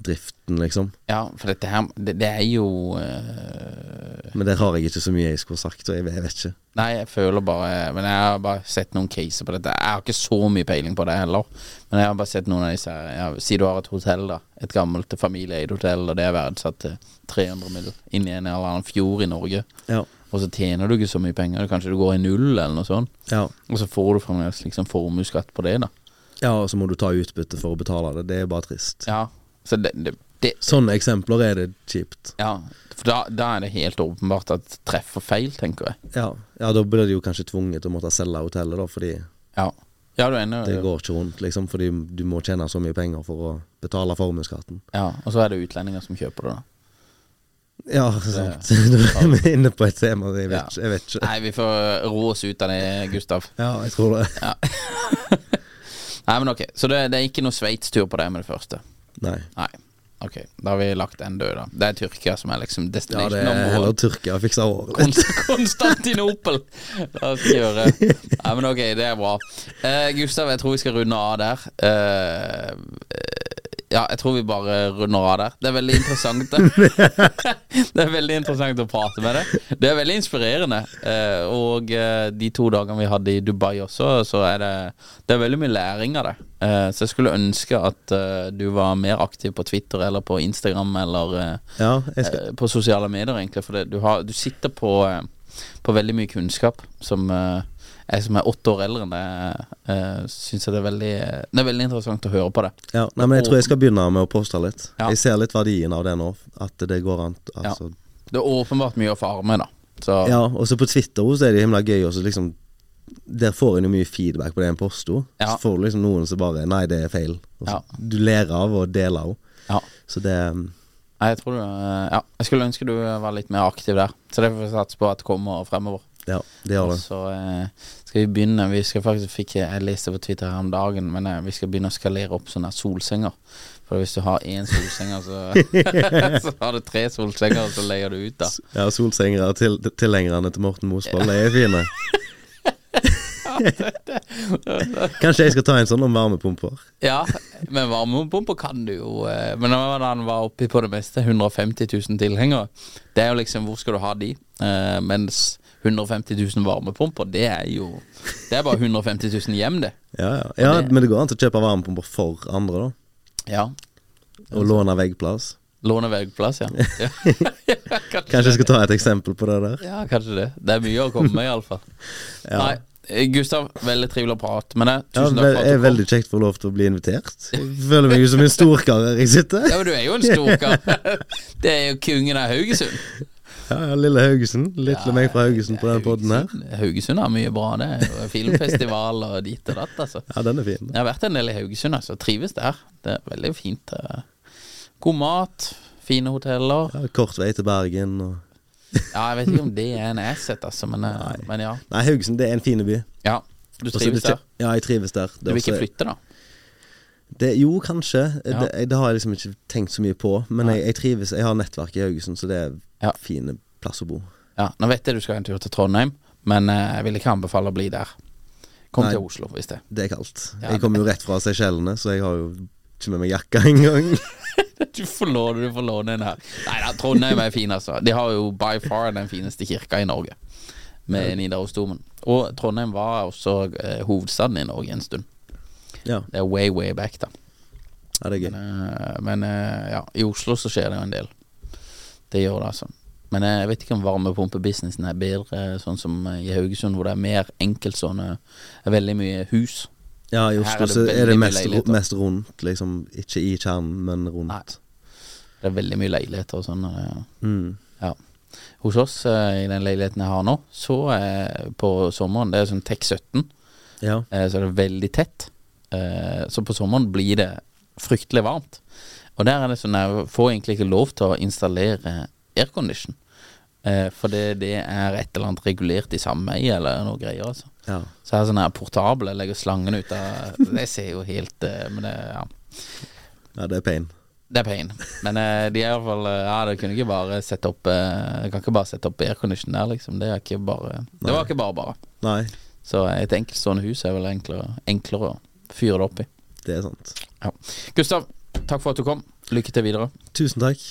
Speaker 5: driften, liksom.
Speaker 4: Ja, for dette her Det, det er jo uh...
Speaker 5: Men der har jeg ikke så mye jeg skulle sagt, og jeg, vet- jeg vet ikke.
Speaker 4: Nei, jeg føler bare Men jeg har bare sett noen caser på dette. Jeg har ikke så mye peiling på det heller. Men jeg har bare sett noen av disse her ja, Si du har et hotell, da. Et gammelt familieeid hotell, og det er verdsatt til 300 mill. inni en eller annen fjord i Norge.
Speaker 5: Ja.
Speaker 4: Og så tjener du ikke så mye penger. Kanskje du går i null, eller noe sånt.
Speaker 5: Ja.
Speaker 4: Og så får du fremdeles liksom formuesskatt på det, da.
Speaker 5: Ja, og så må du ta utbytte for å betale det. Det er bare trist.
Speaker 4: Ja. Så det, det, det
Speaker 5: Sånne eksempler er det kjipt.
Speaker 4: Ja. For da, da er det helt åpenbart at treff treffer feil, tenker jeg.
Speaker 5: Ja, ja da blir de jo kanskje tvunget til å måtte selge hotellet, da, fordi
Speaker 4: Ja. Ja, du er
Speaker 5: det går ikke rundt, liksom. Fordi du må tjene så mye penger for å betale formuesskatten.
Speaker 4: Ja, og så er det utlendinger som kjøper det, da.
Speaker 5: Ja, sant. Du er inne på et tema. Jeg vet,
Speaker 4: Ja.
Speaker 5: ikke- jeg vet ikke.
Speaker 4: Nei, vi får ro oss ut av det, Gustav.
Speaker 5: Ja, jeg tror det.
Speaker 4: Nei, men ok, Så det, det er ikke noe Sveits-tur på det med det første?
Speaker 5: Nei.
Speaker 4: Nei. Ok, da har vi lagt en død, da. Det er Tyrkia som er liksom
Speaker 5: Ja,
Speaker 4: destination
Speaker 5: det er heller. Tyrkia fikser håret.
Speaker 4: Konst- Konstantinopel! La oss gjøre Nei, men ok, det er bra. Uh, Gustav, jeg tror vi skal runde av der. Eh, ja, jeg tror vi bare runder av der. Det er veldig interessant. det er veldig interessant å prate med deg. Det er veldig inspirerende. Eh, og eh, de to dagene vi hadde i Dubai også, så er det Det er veldig mye læring av det. Eh, så jeg skulle ønske at du var mer aktiv på Twitter eller på Instagram eller
Speaker 5: Ja, skal
Speaker 4: på sosiale medier, egentlig. For det, du, har, du sitter på, på veldig mye kunnskap som jeg som er åtte år eldre enn deg, uh, syns det er veldig Det er veldig interessant å høre på det.
Speaker 5: Ja, nei, men jeg tror jeg skal begynne med å poste litt.
Speaker 4: Ja.
Speaker 5: Jeg ser litt verdien av det nå. At det går an. Altså.
Speaker 4: Det er åpenbart mye å fare med, da. Så
Speaker 5: Ja, og så på Twitter også er det himla gøy. Og så liksom Der får en jo mye feedback på det en poster.
Speaker 4: Ja.
Speaker 5: Så får du liksom noen som bare Nei, det er feil. Og så,
Speaker 4: Ja.
Speaker 5: Du ler av og deler av.
Speaker 4: Ja.
Speaker 5: Så det
Speaker 4: Nei, jeg tror du eh, Ja, jeg skulle ønske du var litt mer aktiv der. Så det får vi satse på at det kommer fremover.
Speaker 5: Ja, det gjør det.
Speaker 4: så eh, skal vi begynne Vi skal faktisk fikk Jeg leste på Twitter her om dagen, men eh, vi skal begynne å skalere opp sånne solsenger. For hvis du har én solsenger, så, så har du tre solsenger, og så leier du ut, da.
Speaker 5: Ja, solsengere til tilhengerne til Morten Mosvold, de er fine. Kanskje jeg skal ta en sånn om varmepumper.
Speaker 4: Ja, men varmepumper kan du jo eh, Men når han var oppi på det meste, 150 000 tilhengere, det er jo liksom Hvor skal du ha de? Eh, mens 150 000 varmepumper, det er jo Det er bare 150 000 hjem, det.
Speaker 5: Ja, ja. ja
Speaker 4: det-
Speaker 5: men det går an til å kjøpe varmepumper for andre, da.
Speaker 4: Ja.
Speaker 5: Og låne veggplass.
Speaker 4: Låne veggplass, ja. ja.
Speaker 5: Kanskje jeg skal ta et eksempel på det der.
Speaker 4: Ja, kanskje det. Det er mye å komme med, iallfall.
Speaker 5: Ja.
Speaker 4: Nei, Gustav, veldig trivelig å prate med deg. Tusen
Speaker 5: ja,
Speaker 4: takk for at
Speaker 5: er
Speaker 4: du kom.
Speaker 5: veldig kjekt å få lov til å bli invitert. Jeg føler meg jo som en storkar her jeg sitter.
Speaker 4: Ja, men du er jo en storkar. Det er jo kongen av Haugesund.
Speaker 5: Ja, ja, lille Haugesund. Litt Lille meg fra Haugesund på denne podden her.
Speaker 4: Haugesund har mye bra. Det filmfestival og dit og datt, altså.
Speaker 5: Ja, den er fin.
Speaker 4: Jeg har vært en del i Haugesund, altså. Trives der. Det er veldig fint. eh. God mat, fine hoteller.
Speaker 5: Ja, kort vei til Bergen og
Speaker 4: Ja, jeg vet ikke om det er en asset, altså, men, eh, men ja.
Speaker 5: Nei, Haugesund det er en fin by.
Speaker 4: ja. Du
Speaker 5: trives også,
Speaker 4: trives der?
Speaker 5: Ja, jeg trives der.
Speaker 4: Du vil ikke flytte, da?
Speaker 5: Det, jo, kanskje.
Speaker 4: Ja.
Speaker 5: Det, det har jeg liksom ikke tenkt så mye på. Men jeg, jeg trives. Jeg har nettverk i Haugesund, så det er
Speaker 4: Ja.
Speaker 5: fine plass å bo.
Speaker 4: Ja, Nå vet jeg du skal en tur til Trondheim, men eh, jeg vil ikke anbefale å bli der. Kom
Speaker 5: Nei.
Speaker 4: til Oslo, hvis det.
Speaker 5: Det er kaldt.
Speaker 4: Ja,
Speaker 5: jeg kommer jo rett fra Seychellene, så jeg har jo ikke med meg jakka engang.
Speaker 4: Du får låne, du får låne en her. Nei da, Trondheim er fin, altså. De har jo by far den fineste kirka i Norge, med Nidarosdomen. Og Trondheim var også eh, hovedstaden i Norge en stund.
Speaker 5: Ja.
Speaker 4: Det er way, way back, da.
Speaker 5: ja, det er gøy.
Speaker 4: Men, eh, men eh, ja, i Oslo så skjer det jo en del. Det gjør det, altså. Men eh, jeg vet ikke om varmepumpebusinessen er bedre sånn som i Haugesund, hvor det er mer enkelt sånn eh, er Veldig mye hus.
Speaker 5: Ja, i Oslo
Speaker 4: er det
Speaker 5: så er det mest, mest rundt, liksom. Ikke i kjernen, men rundt.
Speaker 4: Nei. Det er veldig mye leiligheter og sånn. Ja.
Speaker 5: Mm.
Speaker 4: Ja. Hos oss, i den leiligheten jeg har nå, så på sommeren Det er sånn TEK 17,
Speaker 5: Ja.
Speaker 4: så er det veldig tett. Eh, så på sommeren blir det fryktelig varmt. Og der er det sånn jeg får egentlig ikke lov til å installere aircondition. Eh, for det, det er et eller annet regulert i sameie eller noe greier, altså.
Speaker 5: ja.
Speaker 4: Så jeg har sånn her portable, legger slangen ut av Det ser jo helt eh, Men det, ja.
Speaker 5: Ja, det er pain.
Speaker 4: Det er pain. Men eh, de er i hvert fall eh, Ja, det kunne ikke bare sette opp eh, Jeg kan ikke bare sette opp aircondition der, liksom. Det er ikke bare Det var ikke bare bare.
Speaker 5: Nei,
Speaker 4: Så et enkeltstående hus er vel enklere, enklere fyre det opp i.
Speaker 5: det er sant.
Speaker 4: Ja. Gustav, takk for at du kom. Lykke til videre.
Speaker 5: Tusen takk.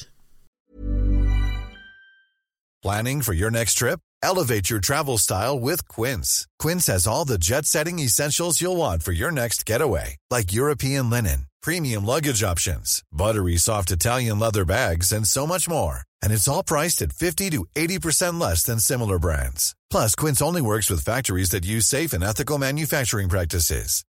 Speaker 7: Planning for your next trip? Elevate your travel style with Quince. Quince has all the jet setting essentials you'll want for your next getaway, like European linen, premium luggage options, buttery soft Italian leather bags, and so much more. And it's all priced at 50 to 80% less than similar brands. Plus, Quince only works with factories that use safe and ethical manufacturing practices.